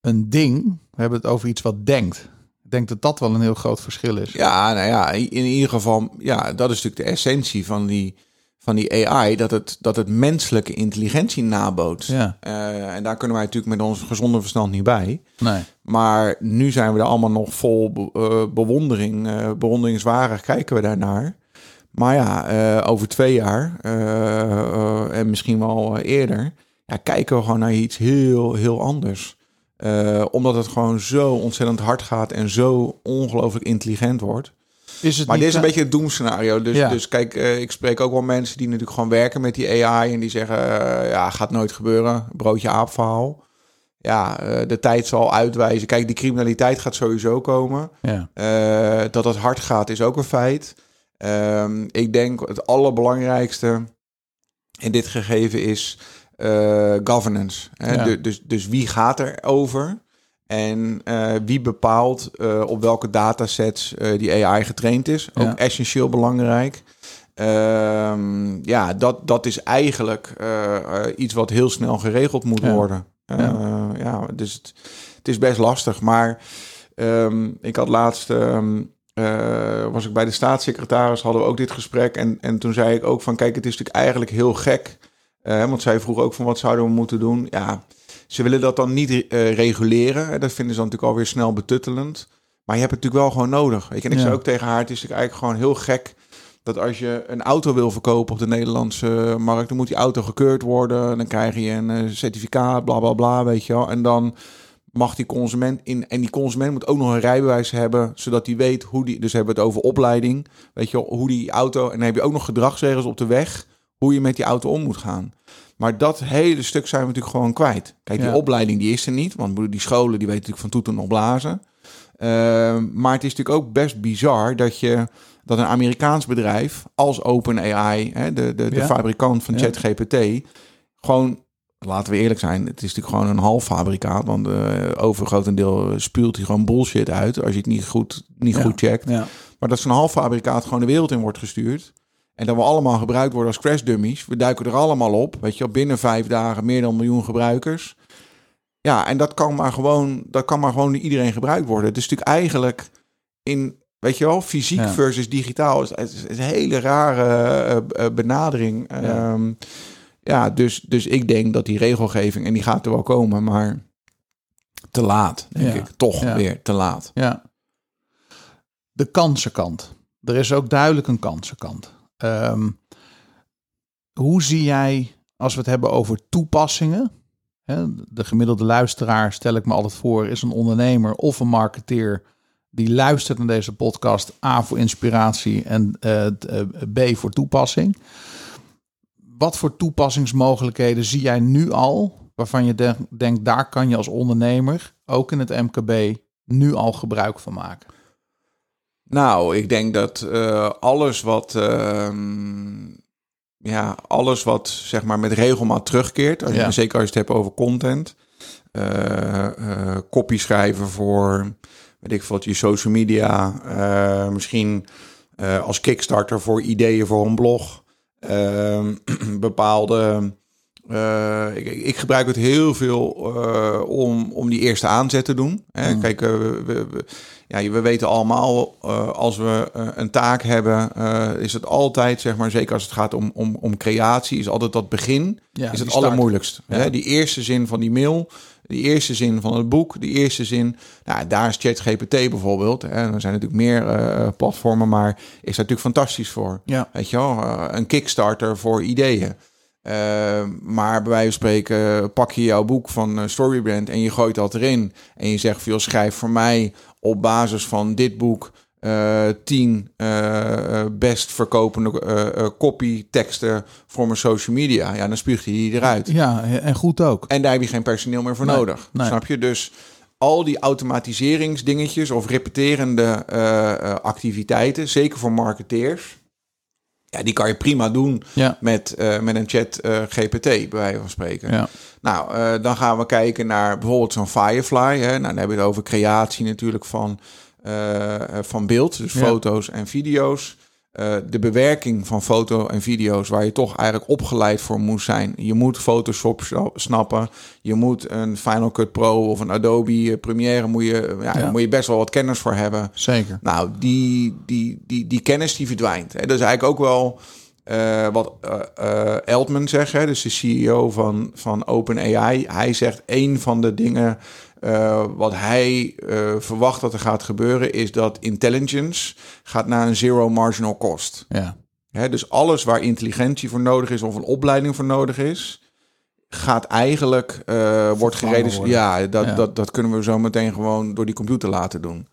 een ding, we hebben het over iets wat denkt. Ik denk dat dat wel een heel groot verschil is. Ja, nou ja, in in ieder geval, ja, dat is natuurlijk de essentie van die, van die AI, dat het, dat het menselijke intelligentie nabootst. Ja. Eh, en daar kunnen wij natuurlijk met ons gezonde verstand niet bij. Nee. Maar nu zijn we er allemaal nog vol be- eh, bewondering, eh bewonderingswaardig kijken we daarnaar. Maar ja, over twee jaar en misschien wel eerder, ja, kijken we gewoon naar iets heel, heel anders. Omdat het gewoon zo ontzettend hard gaat en zo ongelooflijk intelligent wordt. Is het Maar dit is een beetje het doemscenario. Dus, Ja. dus kijk, eh, ik spreek ook wel mensen die natuurlijk gewoon werken met die AI. En die zeggen, eh, ja, gaat nooit gebeuren. Broodje aap verhaal. Ja, eh, de tijd zal uitwijzen. Kijk, die criminaliteit gaat sowieso komen. Ja. Dat het hard gaat is ook een feit. Ehm, ik denk het allerbelangrijkste in dit gegeven is governance. Hè? Ja. Dus, dus wie gaat er over? En eh, wie bepaalt eh, op welke datasets eh, die AI getraind is? Ook Ja. essentieel belangrijk. Ehm, ja, dat, dat is eigenlijk iets wat heel snel geregeld moet Ja. worden. Eh, ja. dus het, het is best lastig. Maar ehm, ik had laatst, ehm, eh, was ik bij de staatssecretaris, hadden we ook dit gesprek. En, en toen zei ik ook van, kijk, het is natuurlijk eigenlijk heel gek. Want zij vroeg ook van, wat zouden we moeten doen? Ja, ze willen dat dan niet eh, reguleren. Dat vinden ze dan natuurlijk alweer snel betuttelend. Maar je hebt het natuurlijk wel gewoon nodig. Je? En ik Ja. zei ook tegen haar, het is eigenlijk gewoon heel gek dat als je een auto wil verkopen op de Nederlandse markt, dan moet die auto gekeurd worden. Dan krijg je een eh, certificaat, bla bla bla, weet je wel. En dan mag die consument in. En die consument moet ook nog een rijbewijs hebben, zodat hij weet hoe die. Dus we hebben het over opleiding. Weet je wel, hoe die auto. En dan heb je ook nog gedragsregels op de weg, hoe je met die auto om moet gaan. Maar dat hele stuk zijn we natuurlijk gewoon kwijt. Kijk, die Ja. opleiding die is er niet. Want die scholen die weten natuurlijk van toeten nog blazen. Ehm, maar het is natuurlijk ook best bizar dat je dat een Amerikaans bedrijf als OpenAI, hè, de, de, de Ja. fabrikant van Ja. ChatGPT, gewoon, laten we eerlijk zijn, het is natuurlijk gewoon een half fabrikaat. Want uh, overgrotendeel spuult hij gewoon bullshit uit als je het niet goed, niet Ja. goed checkt. Ja. Maar dat zo'n half fabrikaat gewoon de wereld in wordt gestuurd. En dat we allemaal gebruikt worden als crash dummies. We duiken er allemaal op. Weet je, binnen vijf dagen meer dan een miljoen gebruikers. Ja, en dat kan maar gewoon, dat kan maar gewoon door iedereen gebruikt worden. Het is natuurlijk eigenlijk in, weet je wel, fysiek Ja. versus digitaal. Het is, het is een hele rare eh, eh, benadering. Ja. Ja, ja dus, dus ik denk dat die regelgeving, en die gaat er wel komen, maar te laat, denk Ja. ik. Toch Ja. weer te laat. Ja. De kansenkant. Er is ook duidelijk een kansenkant. Ehm, hoe zie jij, als we het hebben over toepassingen... Hè, de gemiddelde luisteraar, stel ik me altijd voor, is een ondernemer of een marketeer... die luistert naar deze podcast, A voor inspiratie en eh, eh, B voor toepassing. Wat voor toepassingsmogelijkheden zie jij nu al... waarvan je de- denkt, daar kan je als ondernemer, ook in het MKB... nu al gebruik van maken? Nou, ik denk dat eh, alles wat. ehm, ja, alles wat zeg maar met regelmaat terugkeert. Als je, Ja. Zeker als je het hebt over content. eh eh, copy schrijven voor. Weet ik veel, je social media. misschien als kickstarter voor ideeën voor een blog. Ehm, bepaalde. ik, ik gebruik het heel veel om, om die eerste aanzet te doen. Hè? Mm. Kijk, we, we- ja, we weten allemaal, eh, als we eh, een taak hebben, eh, is het altijd, zeg maar, zeker als het gaat om, om, om creatie, is altijd dat begin, Ja, is het allermoeilijkst. Ja. Hè? Die eerste zin van die mail, die eerste zin van het boek, die eerste zin, nou, daar is ChatGPT bijvoorbeeld. Hè? Er zijn natuurlijk meer platformen, maar is daar natuurlijk fantastisch voor. Ja. Weet je wel, een kickstarter voor ideeën. Maar bij wijze van spreken pak je jouw boek van Storybrand en je gooit dat erin. En je zegt, veel schrijf voor mij op basis van dit boek eh, tien eh, best verkopende eh, copy teksten voor mijn social media. Ja, dan spuugt hij die eruit. Ja, en goed ook. En daar heb je geen personeel meer voor Nee, nodig. nee. Snap je? Dus al die automatiseringsdingetjes of repeterende activiteiten, zeker voor marketeers, ja, die kan je prima doen Ja. met, eh, met een chat eh, GPT, bij wijze van spreken. Ja. Nou, eh, dan gaan we kijken naar bijvoorbeeld zo'n Firefly. Hè? Nou, dan hebben we het over creatie natuurlijk van, van beeld, dus Ja. foto's en video's. Eh, de bewerking van foto en video's, waar je toch eigenlijk opgeleid voor moest zijn. Je moet Photoshop sna- snappen. Je moet een Final Cut Pro of een Adobe eh, Premiere, moet je, ja, Ja. daar moet je best wel wat kennis voor hebben. Zeker. Nou, die, die, die, die kennis die verdwijnt. Hè. Dat is eigenlijk ook wel eh, wat eh eh, Eltman zegt, hè, dus de CEO van, van OpenAI. Hij zegt een van de dingen eh, wat hij eh, verwacht dat er gaat gebeuren... is dat intelligence gaat naar een zero marginal cost. Ja. Hè, dus alles waar intelligentie voor nodig is of een opleiding voor nodig is... gaat eigenlijk, eh wordt gereden. Ja, dat, Ja. Dat, dat kunnen we zo meteen gewoon door die computer laten doen.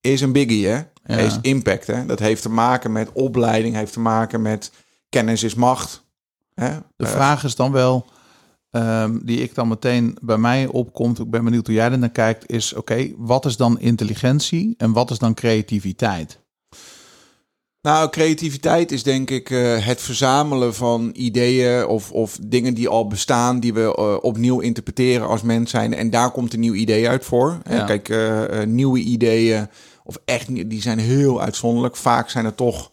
Is een biggie, hè? Ja. Is impact, hè? Dat heeft te maken met opleiding, heeft te maken met kennis is macht. Hè? De vraag is dan wel, ehm, die ik dan meteen bij mij opkomt, ik ben benieuwd hoe jij er naar kijkt, is oké, wat is dan intelligentie en wat is dan creativiteit? Nou, creativiteit is denk ik eh, het verzamelen van ideeën of, of dingen die al bestaan, die we eh, opnieuw interpreteren als mens zijn. En daar komt een nieuw idee uit voor. Ja. Kijk, eh, nieuwe ideeën, of echt, die zijn heel uitzonderlijk. Vaak zijn er toch,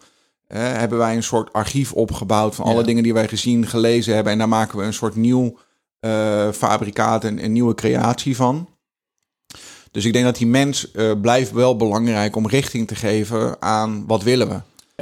hebben wij een soort archief opgebouwd van alle Ja. dingen die wij gezien, gelezen hebben. En daar maken we een soort nieuw fabrikaat, een, een nieuwe creatie van. Dus ik denk dat die mens eh, blijft wel belangrijk om richting te geven aan wat willen we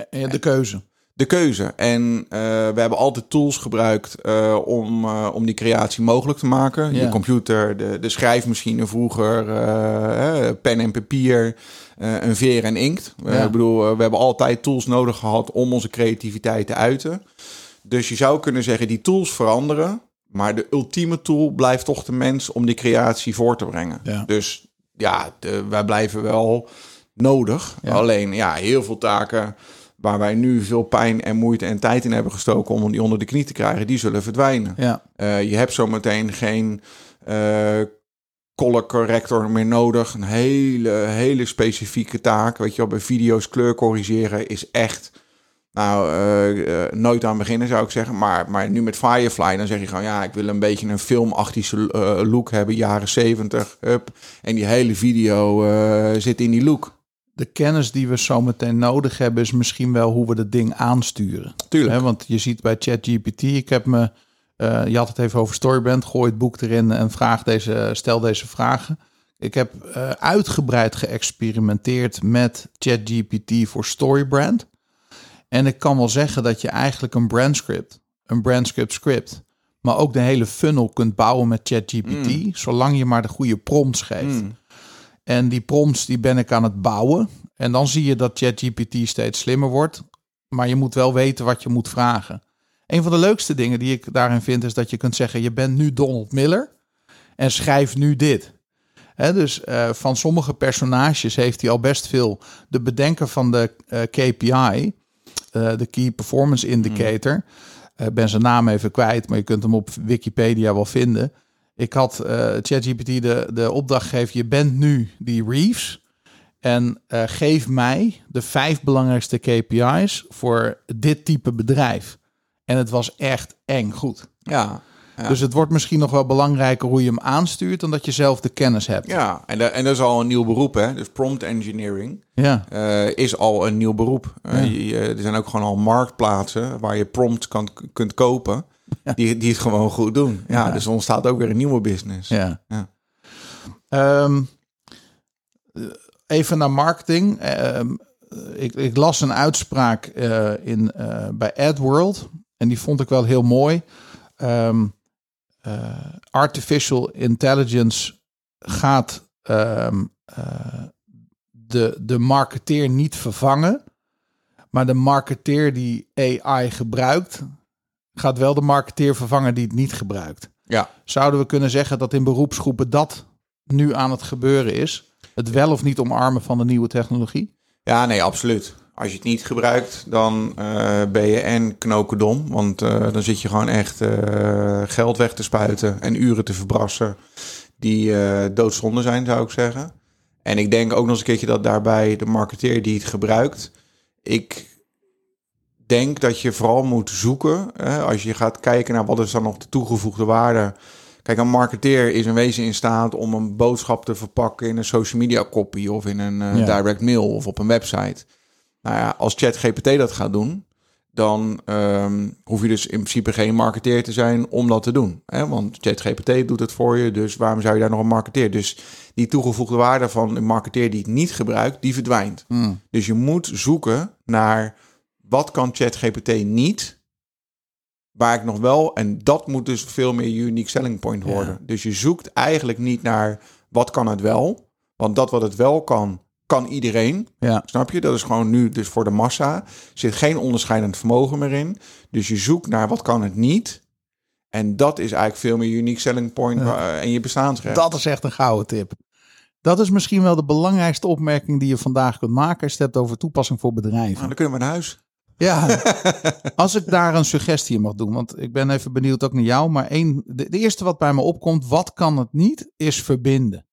Eh, De keuze. de keuze. En eh, we hebben altijd tools gebruikt eh, om, eh, om die creatie mogelijk te maken. Ja. Je computer, de, de schrijfmachine vroeger, eh, eh, pen en papier, eh, een veer en inkt. Eh, Ja. ik bedoel, eh, we hebben altijd tools nodig gehad om onze creativiteit te uiten. Dus je zou kunnen zeggen, die tools veranderen. Maar de ultieme tool blijft toch de mens om die creatie voor te brengen. Ja. Dus ja, de- wij blijven wel nodig. Ja. Alleen ja, heel veel taken waar wij nu veel pijn en moeite en tijd in hebben gestoken om die onder de knie te krijgen, die zullen verdwijnen. Ja, Eh, je hebt zometeen geen eh color corrector meer nodig. Een hele, hele specifieke taak. Weet je wel, bij video's kleur corrigeren is echt... Nou, eh, eh, nooit aan beginnen zou ik zeggen. Maar, maar nu met Firefly, dan zeg je gewoon... Ja, ik wil een beetje een filmachtische eh, look hebben. Jaren 70. Hup. En die hele video zit in die look. de kennis die we zo meteen nodig hebben is misschien wel hoe we het ding aansturen. Tuurlijk. Hè, want je ziet bij ChatGPT, ik heb me, je had het even over Storybrand, gooi het boek erin en vraag deze, stel deze vragen. Ik heb uitgebreid geëxperimenteerd met ChatGPT voor Storybrand. En ik kan wel zeggen dat je eigenlijk een brandscript, een brandscript script, maar ook de hele funnel kunt bouwen met ChatGPT, zolang je maar de goede prompts geeft. Mm. En die prompts die ben ik aan het bouwen. En dan zie je dat ChatGPT steeds slimmer wordt. Maar je moet wel weten wat je moet vragen. Een van de leukste dingen die ik daarin vind is dat je kunt zeggen: je bent nu Donald Miller en schrijf nu dit. Dus eh, van sommige personages heeft hij al best veel. De bedenker van de eh, KPI, de Key Performance Indicator. eh, ben zijn naam even kwijt, maar je kunt hem op Wikipedia wel vinden. Ik had eh, ChatGPT de, de opdracht gegeven: je bent nu die Reeves. En eh, geef mij de vijf belangrijkste KPI's voor dit type bedrijf. En het was echt eng goed. Ja. Ja. Dus het wordt misschien nog wel belangrijker hoe je hem aanstuurt dan dat je zelf de kennis hebt. Ja, en, en dat is al een nieuw beroep, hè? Dus prompt engineering. Ja, eh, is al een nieuw beroep. Eh, Ja. je- je- er zijn ook gewoon al marktplaatsen waar je prompt kan, kunt kopen. Die, die het gewoon goed doen. Ja, dus er ontstaat ook weer een nieuwe business. ja. Ja. Ehm, even naar marketing. Ehm, ik, ik las een uitspraak eh, in, bij AdWorld. En die vond ik wel heel mooi. Ehm, eh, artificial intelligence gaat ehm, eh, de, de marketeer niet vervangen. Maar de marketeer die AI gebruikt, gaat wel de marketeer vervangen die het niet gebruikt. Ja. Zouden we kunnen zeggen dat in beroepsgroepen dat nu aan het gebeuren is? Het wel of niet omarmen van de nieuwe technologie? Ja, nee, absoluut. Als je het niet gebruikt, dan eh, ben je en knokendom. Want eh, dan zit je gewoon echt eh, geld weg te spuiten en uren te verbrassen die doodzonde zijn, zou ik zeggen. En ik denk ook nog eens een keertje dat daarbij de marketeer die het gebruikt... Ik denk dat je vooral moet zoeken, hè, als je gaat kijken naar wat is dan nog de toegevoegde waarde... Kijk, een marketeer is in wezen in staat om een boodschap te verpakken in een social media copy of in een Ja. direct mail of op een website. Nou ja, als ChatGPT dat gaat doen, dan ehm, hoef je dus in principe geen marketeer te zijn om dat te doen. Hè? Want ChatGPT doet het voor je, dus waarom zou je daar nog een marketeer? Dus die toegevoegde waarde van een marketeer die het niet gebruikt, die verdwijnt. Hmm. Dus je moet zoeken naar wat kan ChatGPT niet, waar ik nog wel, en dat moet dus veel meer unique selling point worden. Dus je zoekt eigenlijk niet naar wat kan het wel, want dat wat het wel kan, kan iedereen. Ja, Snap je? Dat is gewoon nu dus voor de massa. Er zit geen onderscheidend vermogen meer in. Dus je zoekt naar wat kan het niet. En dat is eigenlijk veel meer unique selling point Ja. en je bestaansrecht. dat is echt een gouden tip. Dat is misschien wel de belangrijkste opmerking die je vandaag kunt maken als je het hebt over toepassing voor Nou, bedrijven. dan kunnen we naar huis. Ja, als ik daar een suggestie in mag doen, want ik ben even benieuwd ook naar jou. Maar één, de, de eerste wat bij me opkomt, wat kan het niet, is verbinden.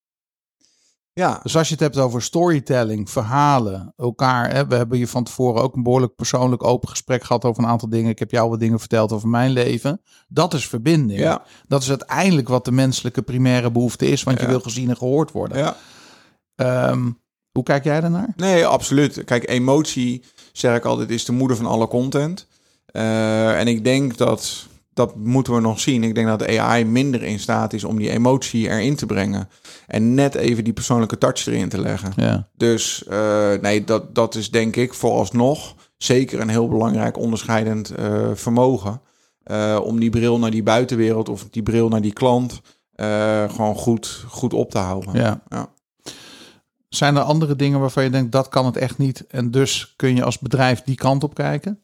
Ja, Dus als je het hebt over storytelling, verhalen, elkaar. Hè, we hebben hier van tevoren ook een behoorlijk persoonlijk open gesprek gehad over een aantal dingen. Ik heb jou wat dingen verteld over mijn leven. Dat is verbinding. ja, Dat is uiteindelijk wat de menselijke primaire behoefte is, want je wil gezien en gehoord worden. ja. Ehm, hoe kijk jij daarnaar? Nee, absoluut. Kijk, emotie, zeg ik altijd, is de moeder van alle content. Eh, en ik denk dat, dat moeten we nog zien. Ik denk dat de AI minder in staat is om die emotie erin te brengen. En net even die persoonlijke touch erin te leggen. Ja. Dus eh, nee, dat, dat is denk ik vooralsnog zeker een heel belangrijk onderscheidend eh, vermogen. Eh, om die bril naar die buitenwereld of die bril naar die klant gewoon goed, goed op te houden. ja. Ja. Zijn er andere dingen waarvan je denkt dat kan het echt niet en dus kun je als bedrijf die kant op kijken?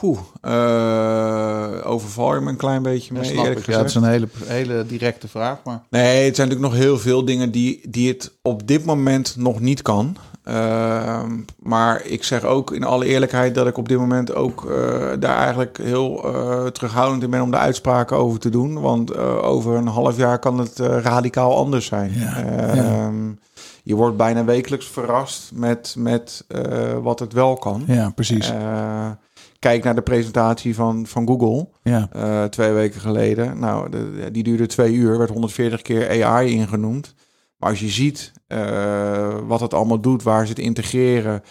Poeh, uh, overval je me een klein beetje mee, ja, eerlijk ik. Ja, het is een hele, hele directe vraag, maar... Nee, het zijn natuurlijk nog heel veel dingen die, die het op dit moment nog niet kan. Uh, maar ik zeg ook in alle eerlijkheid dat ik op dit moment ook uh, daar eigenlijk heel uh, terughoudend in ben om de uitspraken over te doen. Want over een half jaar kan het radicaal anders zijn. Ja, ja. Ehm, je wordt bijna wekelijks verrast met, met wat het wel kan. Ja, precies kijk naar de presentatie van, van Google ja. uh, twee weken geleden. Nou, de, die duurde twee uur, werd 140 keer AI ingenoemd. Maar als je ziet uh, wat het allemaal doet, waar ze het integreren,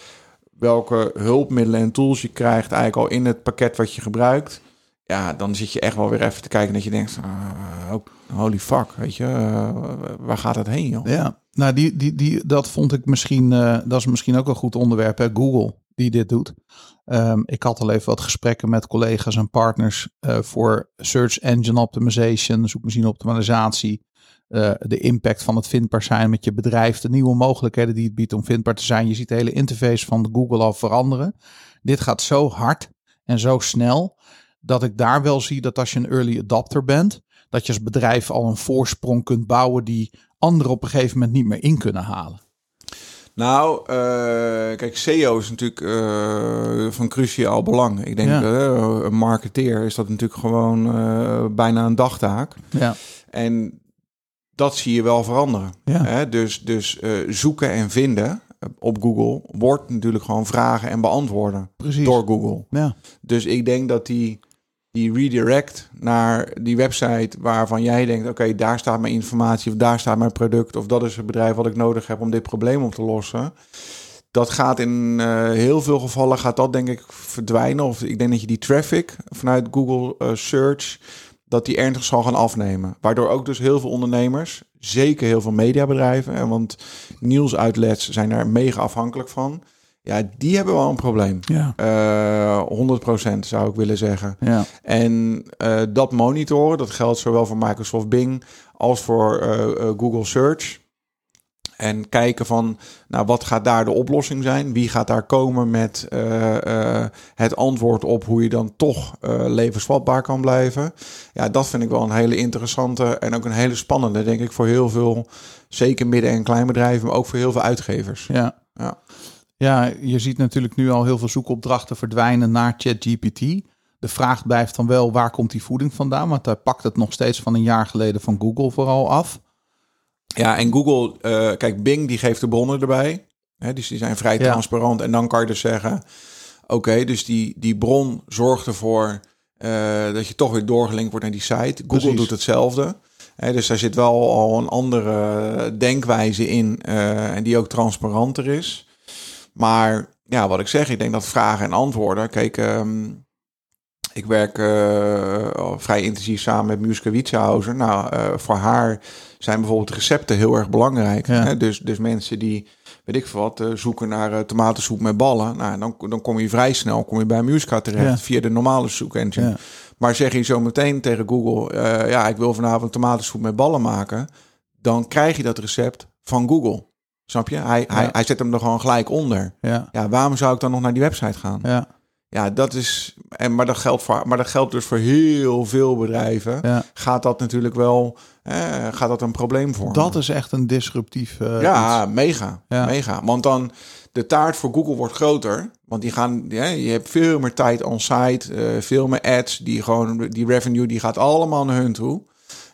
welke hulpmiddelen en tools je krijgt eigenlijk al in het pakket wat je gebruikt. Ja, dan zit je echt wel weer even te kijken dat je denkt, uh, holy fuck, weet je, waar gaat het heen joh? Ja, nou die, die, die, dat vond ik misschien, dat is misschien ook een goed onderwerp, hè? Google die dit doet. Um, ik had al even wat gesprekken met collega's en partners uh, voor search engine optimization, zoekmachine optimalisatie, uh, de impact van het vindbaar zijn met je bedrijf, de nieuwe mogelijkheden die het biedt om vindbaar te zijn. Je ziet de hele interface van Google al veranderen. Dit gaat zo hard en zo snel dat ik daar wel zie dat als je een early adopter bent, dat je als bedrijf al een voorsprong kunt bouwen die anderen op een gegeven moment niet meer in kunnen halen. Nou, uh, kijk, SEO is natuurlijk uh, van cruciaal belang. Ik denk, ja. uh, een marketeer is dat natuurlijk gewoon bijna een dagtaak. Ja. En dat zie je wel veranderen. Ja. Hè? Dus, dus zoeken en vinden op Google wordt natuurlijk gewoon vragen en beantwoorden Precies. door Google. Ja. Dus ik denk dat die, die redirect naar die website waarvan jij denkt: oké, daar staat mijn informatie, of daar staat mijn product, of dat is het bedrijf wat ik nodig heb om dit probleem op te lossen. Dat gaat in uh, heel veel gevallen gaat dat denk ik verdwijnen. Of ik denk dat je die traffic vanuit Google uh, Search dat die ernstig zal gaan afnemen. Waardoor ook dus heel veel ondernemers, zeker heel veel mediabedrijven, en want nieuwsuitlets zijn daar mega afhankelijk van. Ja, die hebben wel een probleem. Ja. Uh, 100% zou ik willen zeggen. Ja. En uh, dat monitoren, dat geldt zowel voor Microsoft Bing als voor uh, Google Search. En kijken van, nou, wat gaat daar de oplossing zijn? Wie gaat daar komen met het antwoord op hoe je dan toch levensvatbaar kan blijven? Ja, dat vind ik wel een hele interessante en ook een hele spannende, denk ik, voor heel veel, zeker midden- en kleinbedrijven, maar ook voor heel veel uitgevers. Ja. Ja. Ja, je ziet natuurlijk nu al heel veel zoekopdrachten verdwijnen naar ChatGPT. De vraag blijft dan wel, waar komt die voeding vandaan? Want hij pakt het nog steeds van een jaar geleden van Google vooral af. Ja, en Google, uh, kijk, Bing die geeft de bronnen erbij. Hè, dus die zijn vrij Ja. transparant. En dan kan je dus zeggen, oké, dus die, die bron zorgt ervoor eh, dat je toch weer doorgelinkt wordt naar die site. Google Precies. doet hetzelfde. Hè, dus daar zit wel al een andere denkwijze in eh, en die ook transparanter is. Maar ja, wat ik zeg, ik denk dat vragen en antwoorden. Kijk, ehm, ik werk eh, vrij intensief samen met Muska Witsenhauser. Nou, eh, voor haar zijn bijvoorbeeld recepten heel erg belangrijk. Ja. Hè? Dus, dus mensen die, weet ik veel wat, eh, zoeken naar tomatensoep met ballen. Nou, dan, dan kom je vrij snel kom je bij Muska terecht Ja. via de normale zoekengine. Ja. Maar zeg je zo meteen tegen Google, ja, ik wil vanavond tomatensoep met ballen maken. Dan krijg je dat recept van Google. Snap je? Hij, hij, Ja. hij zet hem er gewoon gelijk onder. Ja, Ja, waarom zou ik dan nog naar die website gaan? ja, Ja, dat is. En, maar, dat geldt voor, maar dat geldt dus voor heel veel bedrijven. ja. Gaat dat natuurlijk wel. Eh, gaat dat een probleem vormen? Dat is echt een disruptief eh, ja, iets. mega, Ja. mega. Want dan de taart voor Google wordt groter. Want die gaan, ja, je hebt veel meer tijd on-site, eh, veel meer ads. Die gewoon, die revenue, die gaat allemaal naar hun toe.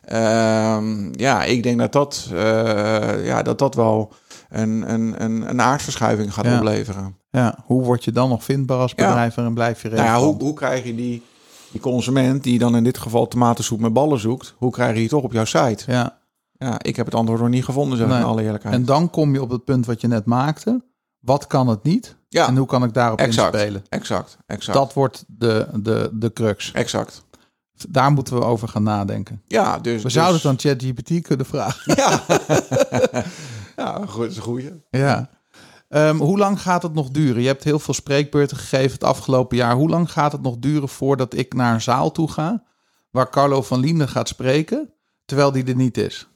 Ehm, ja, ik denk dat dat, eh, ja, dat, dat wel een, een, een, een aardverschuiving gaat Ja. opleveren. Ja, hoe word je dan nog vindbaar als Ja. bedrijf en blijf je Nou ja, relevant? hoe, hoe krijg je die, die consument die dan in dit geval tomatensoep met ballen zoekt, hoe krijg je die toch op jouw site? Ja, Ja, ik heb het antwoord nog niet gevonden, zeg Nee. in alle eerlijkheid. en dan kom je op het punt wat je net maakte. Wat kan het niet? ja, En hoe kan ik daarop exact, inspelen? exact, exact, Dat wordt de, de, de crux. exact. Daar moeten we over gaan nadenken. Ja, dus... We dus- zouden het aan ChatGPT kunnen vragen. Ja, ja goed, is een goeie. Ja. Ehm, hoe lang gaat het nog duren? Je hebt heel veel spreekbeurten gegeven het afgelopen jaar. Hoe lang gaat het nog duren voordat ik naar een zaal toe ga... waar Carlo van Linden gaat spreken, terwijl die er niet is?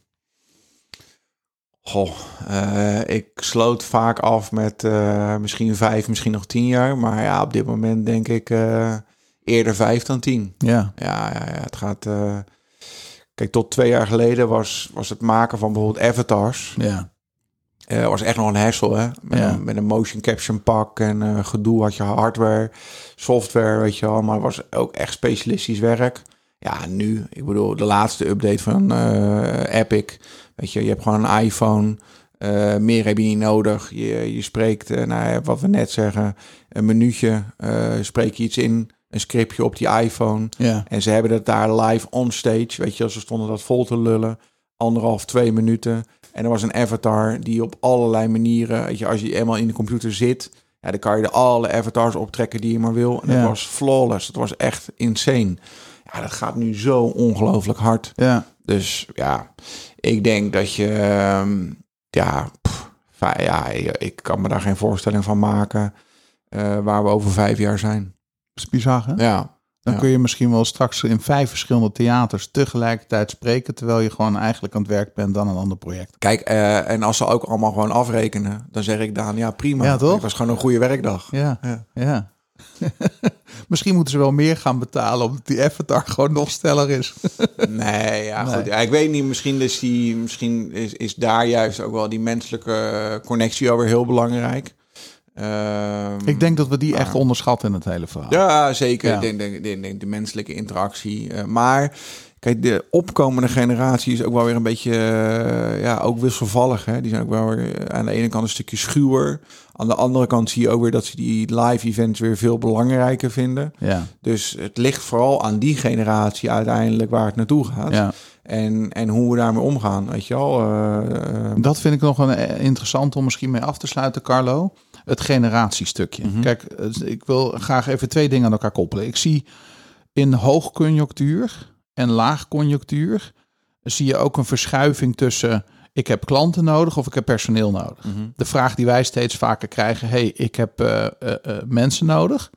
Goh, eh, ik sloot vaak af met eh, misschien vijf, misschien nog tien jaar. Maar ja, op dit moment denk ik... eh, eerder vijf dan tien. Ja. Ja, ja, ja het gaat... Kijk, tot twee jaar geleden was, was het maken van bijvoorbeeld avatars... Ja. Eh, was echt nog een hassle, hè? Met, Ja. een, met een motion caption pak en eh, gedoe had je hardware, software, weet je wel. Maar het was ook echt specialistisch werk. Ja, nu, ik bedoel, de laatste update van eh, Epic. Weet je, je hebt gewoon een iPhone. meer heb je niet nodig. Je, je spreekt, nou, wat we net zeggen, een minuutje. spreek je iets in, een scriptje op die iPhone. Ja. En ze hebben het daar live on stage. Weet je, ze stonden dat vol te lullen. Anderhalf, twee minuten. En er was een avatar die op allerlei manieren, weet je, als je eenmaal in de computer zit, ja, dan kan je er alle avatars optrekken die je maar wil. En Ja. dat was flawless. Dat was echt insane. Ja, dat gaat nu zo ongelooflijk hard. Ja. Dus ja, ik denk dat je, ehm, ja, pff, ja, ik ik kan me daar geen voorstelling van maken eh, waar we over vijf jaar zijn. Dat is bizar, hè? Ja, Dan Ja. kun je misschien wel straks in vijf verschillende theaters tegelijkertijd spreken, terwijl je gewoon eigenlijk aan het werk bent aan een ander project. Kijk, eh, en als ze ook allemaal gewoon afrekenen, dan zeg ik Daan, ja prima. Ja, toch? Het was gewoon een goede werkdag. Ja, Ja. ja. misschien moeten ze wel meer gaan betalen, omdat die avatar gewoon nog sneller is. Nee, ja, Nee. goed. Ja, ik weet niet, misschien, is, die, misschien is, is daar juist ook wel die menselijke connectie alweer heel belangrijk. Ehm, Ik denk dat we die maar- echt onderschatten in het hele verhaal. Ja, zeker. Ja. Ik denk, denk, denk, denk de menselijke interactie. Eh, maar kijk, de opkomende generatie is ook wel weer een beetje, eh, ja, ook wisselvallig. Hè? Die zijn ook wel weer eh, aan de ene kant een stukje schuwer. Aan de andere kant zie je ook weer dat ze die live events weer veel belangrijker vinden. Ja, Dus het ligt vooral aan die generatie uiteindelijk waar het naartoe gaat. ja. En, en hoe we daarmee omgaan, weet je wel. Dat vind ik nog een interessant om misschien mee af te sluiten, Carlo. Het generatiestukje. Mhm. Kijk, ik wil graag even twee dingen aan elkaar koppelen. Ik zie in hoogconjunctuur en laagconjunctuur zie je ook een verschuiving tussen ik heb klanten nodig of ik heb personeel nodig. mhm. De vraag die wij steeds vaker krijgen: hey, ik heb eh, eh, eh, mensen nodig.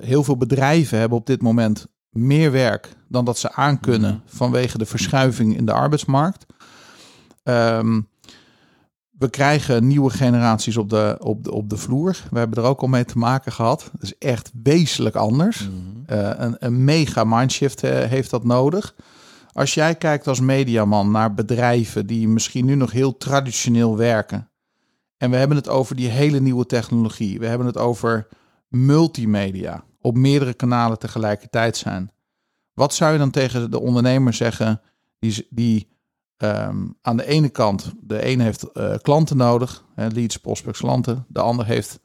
Heel veel bedrijven hebben op dit moment meer werk dan dat ze aankunnen vanwege de verschuiving in de arbeidsmarkt. Ehm, we krijgen nieuwe generaties op de, op, de, op de vloer. We hebben er ook al mee te maken gehad. Het is echt wezenlijk anders. Eh, een, een mega mindshift eh, heeft dat nodig. Als jij kijkt als mediaman naar bedrijven die misschien nu nog heel traditioneel werken. En we hebben het over die hele nieuwe technologie. We hebben het over multimedia. Op meerdere kanalen tegelijkertijd zijn. Wat zou je dan tegen de ondernemer zeggen die, die ehm, aan de ene kant, de een heeft eh, klanten nodig, hè, leads, prospects, klanten. De ander heeft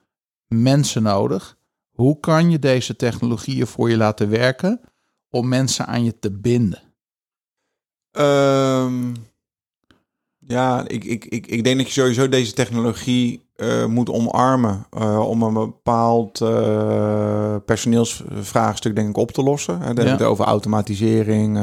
mensen nodig. Hoe kan je deze technologieën voor je laten werken om mensen aan je te binden? Ehm, ja, ik, ik, ik, ik denk dat je sowieso deze technologie eh, moet omarmen eh, om een bepaald personeelsvraagstuk denk ik op te lossen. Hè, Dan heb ik het over automatisering,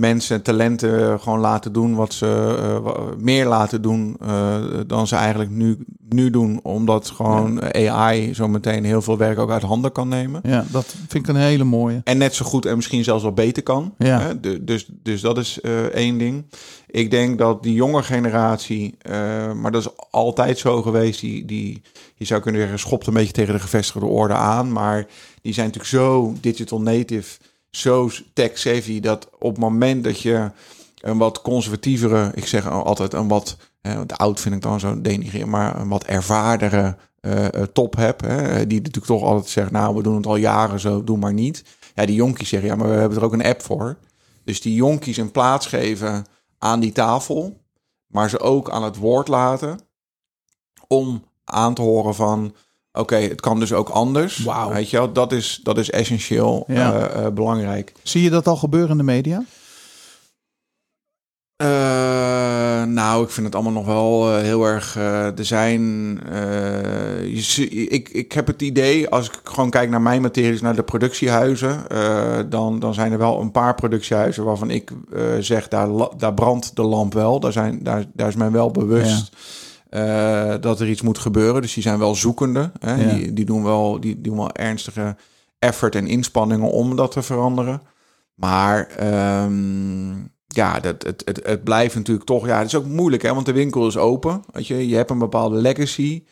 mensen, talenten gewoon laten doen wat ze eh, meer laten doen eh, dan ze eigenlijk nu, nu doen, omdat gewoon AI zo meteen heel veel werk ook uit handen kan nemen. Ja, dat vind ik een hele mooie. En net zo goed en misschien zelfs wel beter kan. Ja. Hè? Du- Dus, dus dat is eh, één ding. Ik denk dat die jonge generatie, eh, maar dat is altijd zo geweest, die, die je zou kunnen zeggen, schopt een beetje tegen de gevestigde orde aan. Maar die zijn natuurlijk zo digital native, zo tech-savvy, dat op het moment dat je een wat conservatievere, ik zeg altijd een wat, de oud vind ik dan zo denigreren, maar een wat ervaardere eh, eh, top hebt, hè, die natuurlijk toch altijd zegt, nou, we doen het al jaren zo, doe maar niet. Ja, die jonkies zeggen, ja, maar we hebben er ook een app voor. Dus die jonkies een plaats geven aan die tafel, maar ze ook aan het woord laten om aan te horen van, oké, het kan dus ook anders. Weet je wel, dat is, dat is essentieel Ja. eh, eh, belangrijk. Zie je dat al gebeuren in de media? Eh, nou, ik vind het allemaal nog wel heel erg. er zijn. je, ik, ik heb het idee, als ik gewoon kijk naar mijn materies, naar de productiehuizen, eh, dan, dan zijn er wel een paar productiehuizen waarvan ik zeg, daar, daar brandt de lamp wel. Daar, zijn, daar, daar is men wel bewust. Eh, dat er iets moet gebeuren. Dus die zijn wel zoekende. Hè? Ja. Die, die, doen wel, die doen wel ernstige effort en inspanningen om dat te veranderen. Maar ehm, ja, dat, het, het, het blijft natuurlijk toch... Ja, het is ook moeilijk, hè, want de winkel is open. Weet je, je hebt een bepaalde legacy.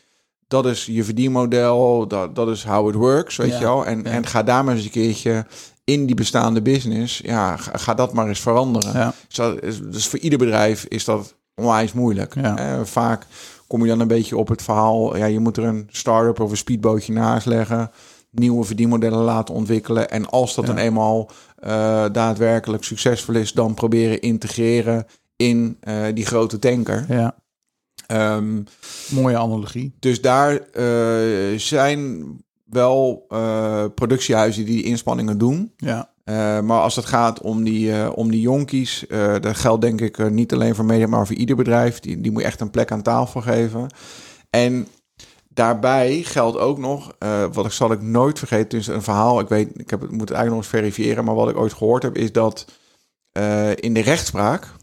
dat is je verdienmodel, dat, dat is how it works, weet Ja, je wel. En, ja. en ga daar maar eens een keertje in die bestaande business, ja, ga, ga dat maar eens veranderen. Ja. Zo, is- dus voor ieder bedrijf is dat onwijs moeilijk. Ja. Vaak kom je dan een beetje op het verhaal, ja, je moet er een start-up of een speedbootje naast leggen, nieuwe verdienmodellen laten ontwikkelen. En als dat Ja. dan eenmaal eh, daadwerkelijk succesvol is, dan proberen integreren in eh, die grote tanker. Ja, Ehm, mooie analogie. dus daar eh, zijn wel eh, productiehuizen die die inspanningen doen. Ja, Eh, maar als het gaat om die, eh, om die jonkies, eh dat geldt denk ik niet alleen voor media, maar voor ieder bedrijf. Die, die moet je echt een plek aan tafel geven. En daarbij geldt ook nog, wat ik zal ik nooit vergeten, dus een verhaal, ik weet, ik heb moet het eigenlijk nog eens verifiëren, maar wat ik ooit gehoord heb, is dat in de rechtspraak,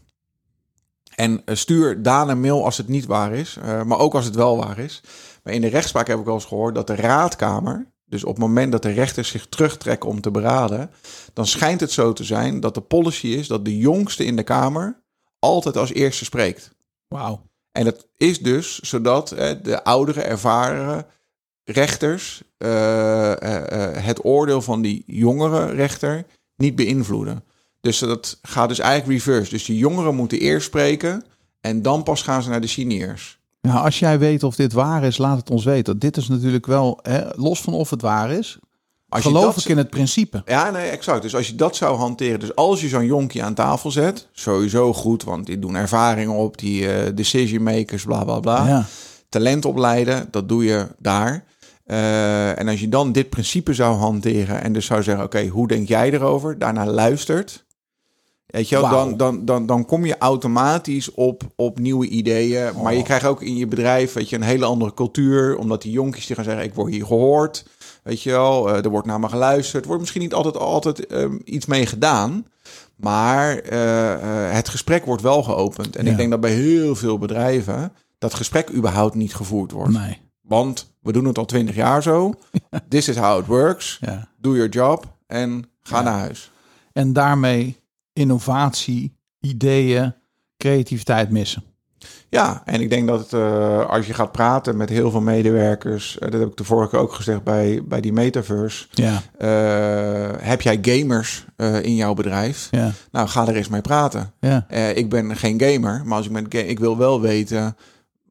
en stuur Daan een mail als het niet waar is, maar ook als het wel waar is. Maar in de rechtspraak heb ik wel eens gehoord dat de raadkamer, dus op het moment dat de rechters zich terugtrekken om te beraden, dan schijnt het zo te zijn dat de policy is dat de jongste in de kamer altijd als eerste spreekt. wauw. En dat is dus zodat eh, de oudere, ervaren rechters eh, eh, eh, het oordeel van die jongere rechter niet beïnvloeden. Dus dat gaat dus eigenlijk reverse. Dus die jongeren moeten eerst spreken en dan pas gaan ze naar de seniors. Nou, als jij weet of dit waar is, laat het ons weten. Dit is natuurlijk wel, hè, los van of het waar is, Als je geloof dat- ik in het principe. Ja, nee, exact. Dus als je dat zou hanteren, dus als je zo'n jonkie aan tafel zet, sowieso goed, want die doen ervaringen op, die eh, decision makers, bla bla bla. Ja, Talent opleiden, dat doe je daar. Eh, en als je dan dit principe zou hanteren en dus zou zeggen, oké, hoe denk jij erover? Daarna luistert. Weet je wel, dan, dan, dan, dan kom je automatisch op, op nieuwe ideeën. Maar je krijgt ook in je bedrijf weet je, een hele andere cultuur. Omdat die jonkies die gaan zeggen, ik word hier gehoord. Weet je wel, eh, er wordt naar me geluisterd. Er wordt misschien niet altijd, altijd ehm, iets mee gedaan. Maar eh, eh, het gesprek wordt wel geopend. En Ja. ik denk dat bij heel veel bedrijven dat gesprek überhaupt niet gevoerd wordt. nee. Want we doen het al twintig jaar zo. This is how it works. Ja. Do your job en ga Ja. naar huis. En daarmee innovatie, ideeën, creativiteit missen. Ja, en ik denk dat eh, als je gaat praten met heel veel medewerkers, eh, dat heb ik de vorige keer ook gezegd bij, bij die metaverse, Ja, eh, heb jij gamers in jouw bedrijf? ja, Nou, ga er eens mee praten. ja. Ik ben geen gamer, maar als ik met ik wil wel weten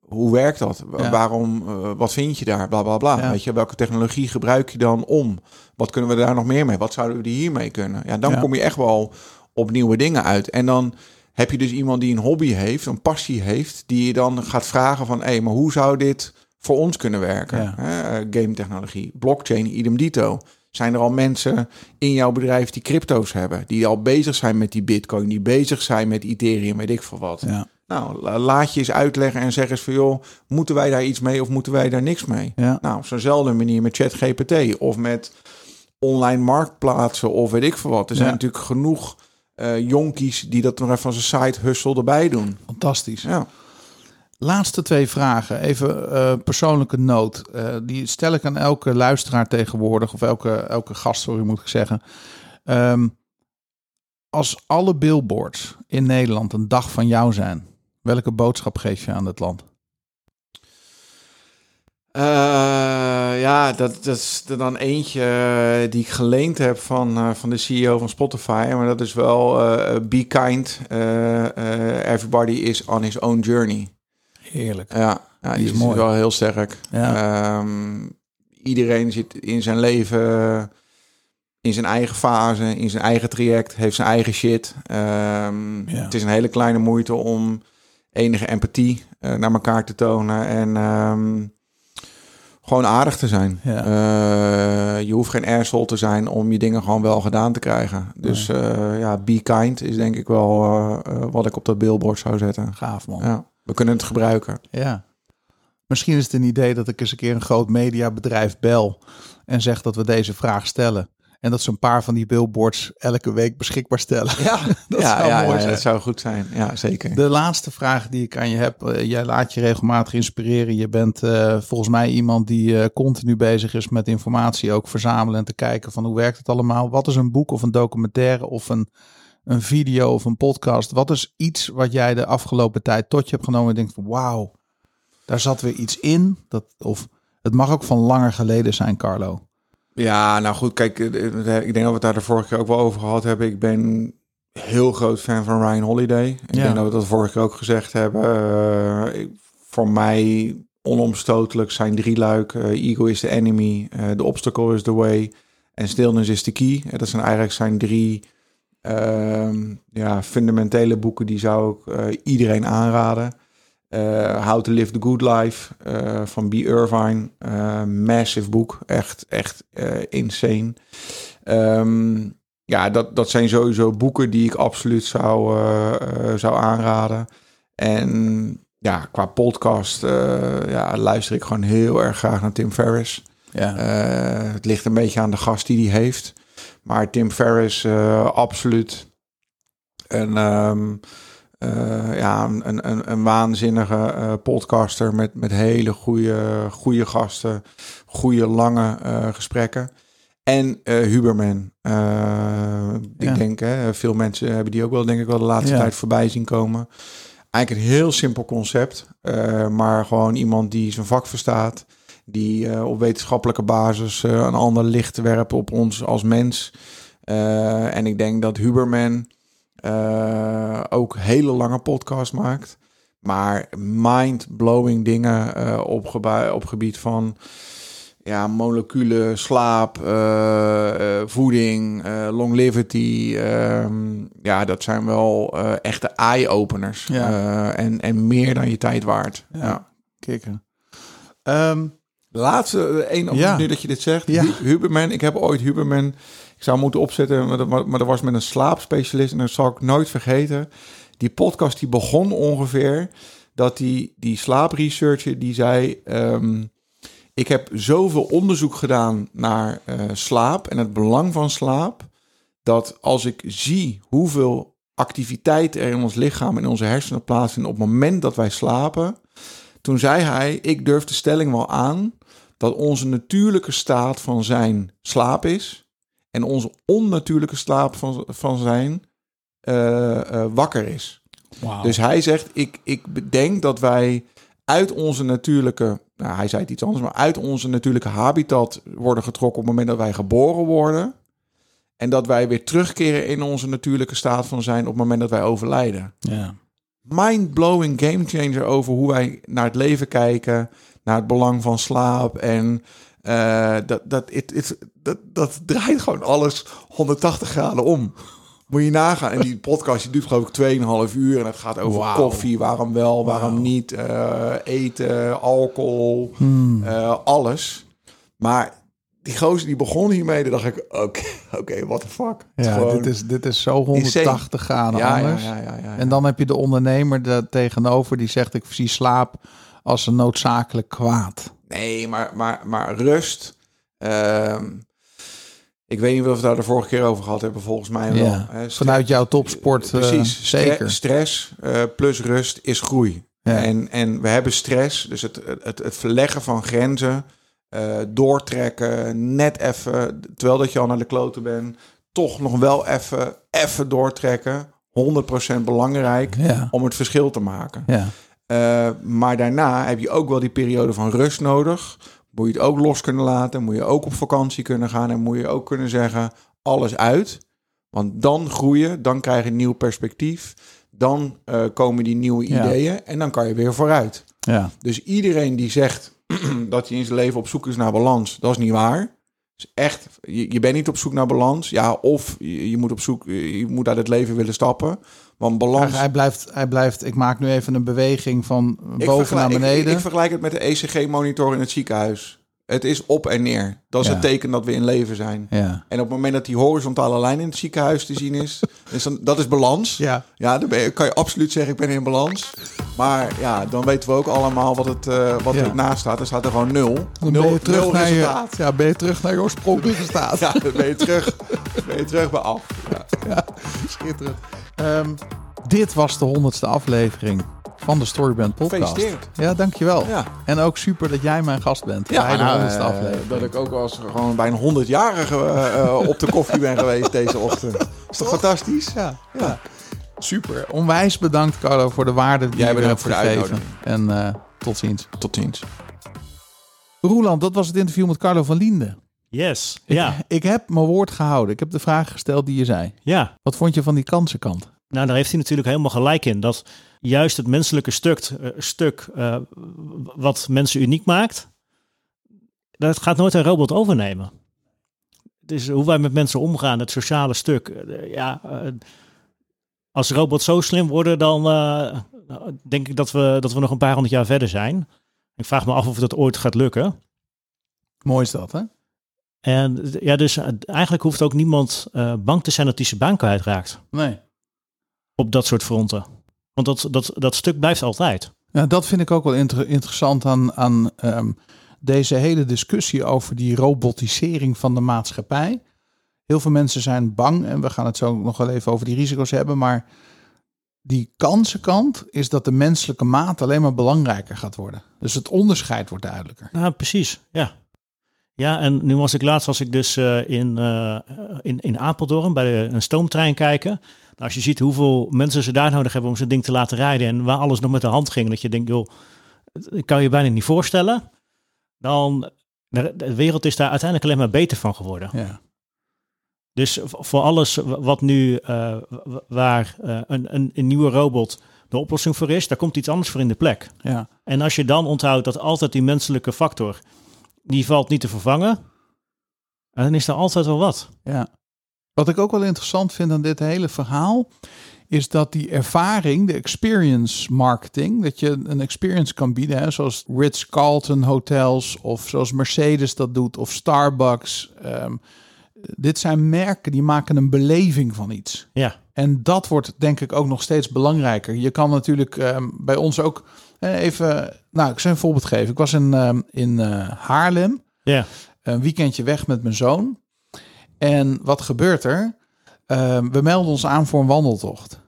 hoe werkt dat? Ja. Waarom? wat vind je daar? Bla bla bla. Ja. Weet je, welke technologie gebruik je dan om? Wat kunnen we daar nog meer mee? Wat zouden we hiermee kunnen? Ja, dan Ja. kom je echt wel op nieuwe dingen uit. En dan heb je dus iemand die een hobby heeft, een passie heeft, die je dan gaat vragen van, hé, maar hoe zou dit voor ons kunnen werken? Ja. Hè, game technologie, blockchain, idem dito. Zijn er al mensen in jouw bedrijf die crypto's hebben, die al bezig zijn met die bitcoin, die bezig zijn met Ethereum, weet ik veel wat. ja. Nou, la- laat je eens uitleggen en zeg eens van joh, moeten wij daar iets mee of moeten wij daar niks mee? Ja. Nou, op zo'nzelfde manier met ChatGPT of met online marktplaatsen of weet ik veel wat. Er zijn natuurlijk genoeg jonkies die dat nog even als een side hustle erbij doen. Fantastisch. Ja. Laatste twee vragen. Even eh, persoonlijke noot. Eh, die stel ik aan elke luisteraar tegenwoordig. Of elke, elke gast, sorry moet ik zeggen. Ehm, als alle billboards in Nederland een dag van jou zijn. Welke boodschap geef je aan het land? Eh, ja, dat, dat is er dan eentje eh, die ik geleend heb van, eh, van de CEO van Spotify. Maar dat is wel be kind. everybody is on his own journey. Heerlijk. Ja, ja die, Die is is, mooi. wel heel sterk. Ja. Ehm, iedereen zit in zijn leven in zijn eigen fase, in zijn eigen traject, heeft zijn eigen shit. Ehm, Ja. Het is een hele kleine moeite om enige empathie naar elkaar te tonen en ehm, gewoon aardig te zijn. Ja. Eh, je hoeft geen asshole te zijn om je dingen gewoon wel gedaan te krijgen. Dus eh, ja, be kind is denk ik wel eh, wat ik op dat billboard zou zetten. Gaaf man. Ja, we kunnen het gebruiken. Ja. Misschien is het een idee dat ik eens een keer een groot mediabedrijf bel en zeg dat we deze vraag stellen. En dat ze een paar van die billboards elke week beschikbaar stellen. Ja, Dat ja, zou ja, mooi ja, zijn. dat zou goed zijn. Ja, zeker. De laatste vraag die ik aan je heb. eh, jij laat je regelmatig inspireren. Je bent eh, volgens mij iemand die eh, continu bezig is met informatie ook verzamelen en te kijken van hoe werkt het allemaal. Wat is een boek of een documentaire of een, een video of een podcast? Wat is iets wat jij de afgelopen tijd tot je hebt genomen en denkt van wauw, daar zat weer iets in. Dat, of Het mag ook van langer geleden zijn, Carlo. Ja, nou goed, kijk, eh, eh, ik denk dat we het daar de vorige keer ook wel over gehad hebben. Ik ben heel groot fan van Ryan Holiday. Ik Ja. denk dat we dat de vorige keer ook gezegd hebben. Eh, voor mij onomstotelijk zijn drie luik. Ego is the enemy, eh, The obstacle is the way en stillness is the key. Dat zijn eigenlijk zijn drie ehm, ja, fundamentele boeken die zou ik iedereen aanraden. Eh, How to Live the Good Life eh, van B. Irvine. Eh, massive boek. Echt, echt insane. Ehm, ja, dat, dat zijn sowieso boeken die ik absoluut zou, zou aanraden. En ja, qua podcast ja, luister ik gewoon heel erg graag naar Tim Ferriss. Ja. Het ligt een beetje aan de gast die hij heeft. Maar Tim Ferriss, absoluut. En ehm, eh, ja, een, een, een waanzinnige eh, podcaster met, met hele goede, goede gasten, goede lange eh, gesprekken. En Huberman. Ja. Ik denk, hè, veel mensen hebben die ook wel, denk ik, wel de laatste Ja. tijd voorbij zien komen. Eigenlijk een heel simpel concept, maar gewoon iemand die zijn vak verstaat, die op wetenschappelijke basis een ander licht werpt op ons als mens. En ik denk dat Huberman ook hele lange podcast maakt. Maar mind-blowing dingen eh, op, op gebied van ja, moleculen, slaap, eh, eh, voeding, eh, longevity. ehm, ja, dat zijn wel eh, echte eye-openers. Ja. Eh, en, en meer dan je tijd waard. Ja. Ja. Kikken. Ehm, Laatste, eh, één, Ja. nu dat je dit zegt. Ja. Hu- Huberman, ik heb ooit Huberman, ik zou moeten opzetten, maar maar dat was met een slaapspecialist en dat zal ik nooit vergeten. Die podcast die begon ongeveer dat die, die slaapresearcher die zei, ehm, ik heb zoveel onderzoek gedaan naar eh, slaap en het belang van slaap, dat als ik zie hoeveel activiteit er in ons lichaam en in onze hersenen plaatsvindt op het moment dat wij slapen, toen zei hij, ik durf de stelling wel aan dat onze natuurlijke staat van zijn slaap is en onze onnatuurlijke slaap van, van zijn eh, eh, wakker is. Dus hij zegt, ik, ik bedenk dat wij uit onze natuurlijke, nou, hij zei het iets anders, maar uit onze natuurlijke habitat worden getrokken op het moment dat wij geboren worden. En dat wij weer terugkeren in onze natuurlijke staat van zijn op het moment dat wij overlijden ja. mind-blowing gamechanger over hoe wij naar het leven kijken, naar het belang van slaap en eh, dat, dat, it, it- dat, dat draait gewoon alles 180 graden om. Moet je nagaan. En die podcast die duurt geloof ik 2,5 uur en het gaat over koffie, waarom wel, waarom niet, eh, eten, alcohol, Hmm. eh, alles. Maar die gozer die begon hiermee, dan dacht ik, oké, oké, what the fuck. Ja, gewoon- dit is, dit is zo 180 graden ja, anders. ja, ja. En dan heb je de ondernemer daar tegenover die zegt: Ik zie slaap als een noodzakelijk kwaad. Nee, maar, maar, maar rust. Ehm, ik weet niet of we daar de vorige keer over gehad hebben, volgens mij wel. Ja, Vanuit jouw topsport, eh, Precies. Stre- zeker. stress eh, plus rust is groei. Ja. En, en we hebben stress, dus het, het, het verleggen van grenzen, eh, doortrekken, net even, terwijl dat je al naar de kloten bent, toch nog wel even, even doortrekken. 100% belangrijk Ja, om het verschil te maken. ja, Uh, maar daarna heb je ook wel die periode van rust nodig. Moet je het ook los kunnen laten. Moet je ook op vakantie kunnen gaan. En moet je ook kunnen zeggen, alles uit. Want dan groeien, dan krijg je een nieuw perspectief. Dan eh, komen die nieuwe Ja. ideeën. En dan kan je weer vooruit. ja. Dus iedereen die zegt dat hij in zijn leven op zoek is naar balans, dat is niet waar. Dus echt, je, je bent niet op zoek naar balans. Ja, of je, je moet op zoek, je moet uit het leven willen stappen. Want balans. Hij, hij, blijft, hij blijft. Ik maak nu even een beweging van boven naar ik- beneden. Ik, vergelijk het met de ECG-monitor in het ziekenhuis. Het is op en neer. Dat is Ja. het teken dat we in leven zijn. ja. En op het moment dat die horizontale lijn in het ziekenhuis te zien is, is dan, dat is balans. Ja. Ja, dan je, kan je absoluut zeggen, ik ben in balans. Maar ja, dan weten we ook allemaal wat, het, eh, wat Ja. er naast staat. Er staat er gewoon nul. Dan nul, ben je terug nul naar je, resultaat. ja, ben je terug naar je oorspronkelijke staat. Ja, dan ben je terug, ben je terug bij af. Ja. Schitterend. Ehm, dit was de honderdste aflevering van de Storyband podcast. Gefeliciteerd. Ja, dankjewel. Ja. En ook super dat jij mijn gast bent Ja, bij de nou, eh, aflevering. dat ik ook als gewoon bij een honderdjarige eh, eh, op de koffie ben geweest deze ochtend. Is toch fantastisch? Ja, ja. Super. Onwijs bedankt Carlo voor de waarde die Jij je hebt gegeven. En eh, tot ziens. Tot ziens. Roeland, dat was het interview met Carlo van Liende. Yes. Ik, Ja. ik heb mijn woord gehouden. Ik heb de vraag gesteld die je zei. Ja. Wat vond je van die kansenkant? Nou, daar heeft hij natuurlijk helemaal gelijk in. Dat juist het menselijke stuk, eh, stuk eh, wat mensen uniek maakt, dat gaat nooit een robot overnemen. Dus hoe wij met mensen omgaan, het sociale stuk. eh, ja, als robots zo slim worden, dan eh, denk ik dat we, dat we nog een paar honderd jaar verder zijn. Ik vraag me af of dat ooit gaat lukken. Mooi is dat, hè? En ja, dus eigenlijk hoeft ook niemand bang te zijn dat hij zijn baan kwijtraakt Nee. op dat soort fronten. Want dat, dat, dat stuk blijft altijd. Ja, dat vind ik ook wel inter- interessant aan, aan ehm, deze hele discussie over die robotisering van de maatschappij. Heel veel mensen zijn bang en we gaan het zo nog wel even over die risico's hebben. Maar die kansenkant is dat de menselijke maat alleen maar belangrijker gaat worden. Dus het onderscheid wordt duidelijker. Nou, precies. Ja. Ja, en nu was ik laatst was ik dus eh, in, eh, in, in Apeldoorn bij de, een stoomtrein kijken. Nou, als je ziet hoeveel mensen ze daar nodig hebben om zo'n ding te laten rijden en waar alles nog met de hand ging, dat je denkt, joh, dat kan je bijna niet voorstellen. Dan, de, wereld is daar uiteindelijk alleen maar beter van geworden. Ja. Dus voor alles wat nu, eh, waar eh, een, een, een nieuwe robot de oplossing voor is, daar komt iets anders voor in de plek. ja. En als je dan onthoudt dat altijd die menselijke factor, die valt niet te vervangen, dan is er altijd wel wat. Ja. Wat ik ook wel interessant vind aan dit hele verhaal, is dat die ervaring, de experience marketing, dat je een experience kan bieden, hè, zoals Ritz-Carlton hotels of zoals Mercedes dat doet of Starbucks. Ehm, dit zijn merken die maken een beleving van iets. Ja, En dat wordt denk ik ook nog steeds belangrijker. Je kan natuurlijk ehm, bij ons ook eh, even, nou ik zal een voorbeeld geven. Ik was in, ehm, in eh, Haarlem ja, een weekendje weg met mijn zoon. En wat gebeurt er? Ehm, we melden ons aan voor een wandeltocht.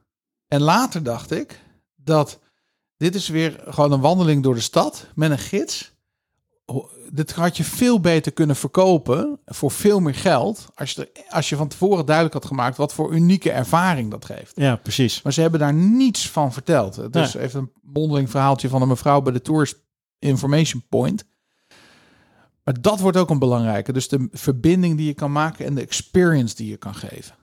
En later dacht ik dat dit is weer gewoon een wandeling door de stad met een gids. Dit had je veel beter kunnen verkopen voor veel meer geld. Als je, er- als je van tevoren duidelijk had gemaakt wat voor unieke ervaring dat geeft. ja, precies. Maar ze hebben daar niets van verteld. Het is even een mondeling verhaaltje van een mevrouw bij de Tourist Information Point. Maar dat wordt ook een belangrijke. Dus de verbinding die je kan maken en de experience die je kan geven.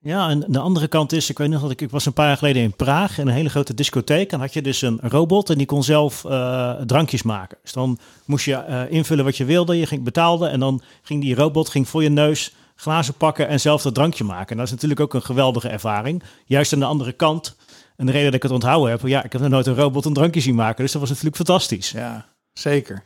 Ja, en de andere kant is, ik weet nog dat ik, ik was een paar jaar geleden in Praag in een hele grote discotheek. En had je dus een robot en die kon zelf eh, drankjes maken. Dus dan moest je eh, invullen wat je wilde, je ging betaalde en dan ging die robot ging voor je neus glazen pakken en zelf dat drankje maken. En dat is natuurlijk ook een geweldige ervaring. Juist aan de andere kant. En de reden dat ik het onthouden heb, ja, ik heb nog nooit een robot een drankje zien maken. Dus dat was natuurlijk fantastisch. Ja, zeker.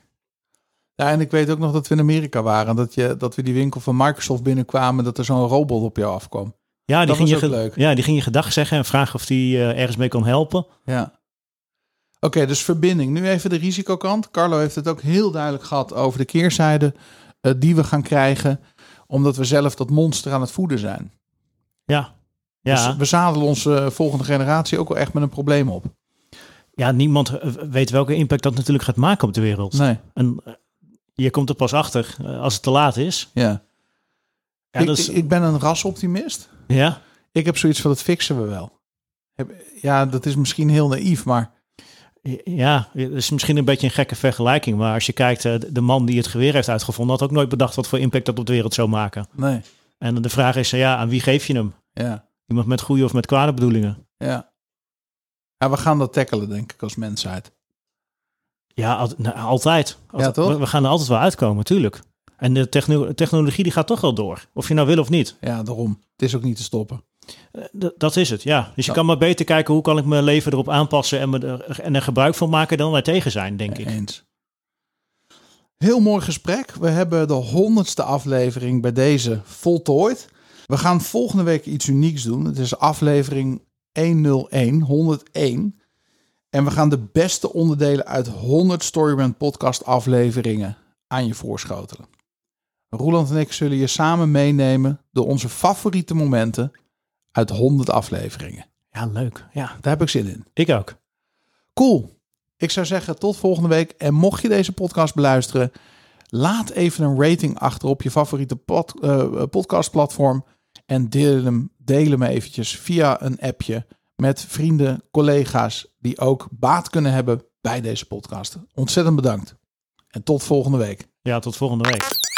Ja, en ik weet ook nog dat we in Amerika waren. Dat, je, dat we die winkel van Microsoft binnenkwamen. Dat er zo'n robot op jou afkwam. Ja, die, Dat ging je, leuk. Ja, die ging je gedag zeggen en vragen of die eh, ergens mee kon helpen. Ja. Oké, dus verbinding. Nu even de risicokant. Carlo heeft het ook heel duidelijk gehad over de keerzijde eh, die we gaan krijgen. Omdat we zelf dat monster aan het voeden zijn. Ja, ja. Dus we zadelen onze volgende generatie ook wel echt met een probleem op. ja niemand eh, weet welke impact dat natuurlijk gaat maken op de wereld. Nee, En eh, je komt er pas achter eh, als het te laat is. ja. Ja, ik, is- ik ben een rasoptimist. ja. Ik heb zoiets van, dat fixen we wel. Ja, dat is misschien heel naïef, maar Ja, het is misschien een beetje een gekke vergelijking. Maar als je kijkt, eh, de man die het geweer heeft uitgevonden... had ook nooit bedacht wat voor impact dat op de wereld zou maken. nee. En de vraag is, eh, ja, aan wie geef je hem? Ja, Iemand met goede of met kwade bedoelingen? ja. Ja, we gaan dat tackelen, denk ik, als mensheid. Ja, al- nou, altijd. Ja, toch? We, we gaan er altijd wel uitkomen, tuurlijk. En de techno- technologie die gaat toch wel door. Of je nou wil of niet. Ja, daarom. Het is ook niet te stoppen. Eh, d- dat is het, ja. Dus je Ja. kan maar beter kijken hoe kan ik mijn leven erop aanpassen en, me er, en er gebruik van maken dan wij tegen zijn, denk ik. Eens. Heel mooi gesprek. We hebben de honderdste aflevering bij deze voltooid. We gaan volgende week iets unieks doen. Het is aflevering 101, 101. En we gaan de beste onderdelen uit 100 Storybrand podcast afleveringen aan je voorschotelen. Roland en ik zullen je samen meenemen door onze favoriete momenten uit 100 afleveringen. Ja, leuk. Ja, Daar heb ik zin in. ik ook. Cool. Ik zou zeggen tot volgende week. En mocht je deze podcast beluisteren, laat even een rating achter op je favoriete pod, eh, podcastplatform. En deel hem, deel hem eventjes via een appje met vrienden, collega's die ook baat kunnen hebben bij deze podcast. Ontzettend bedankt. En tot volgende week. Ja, tot volgende week.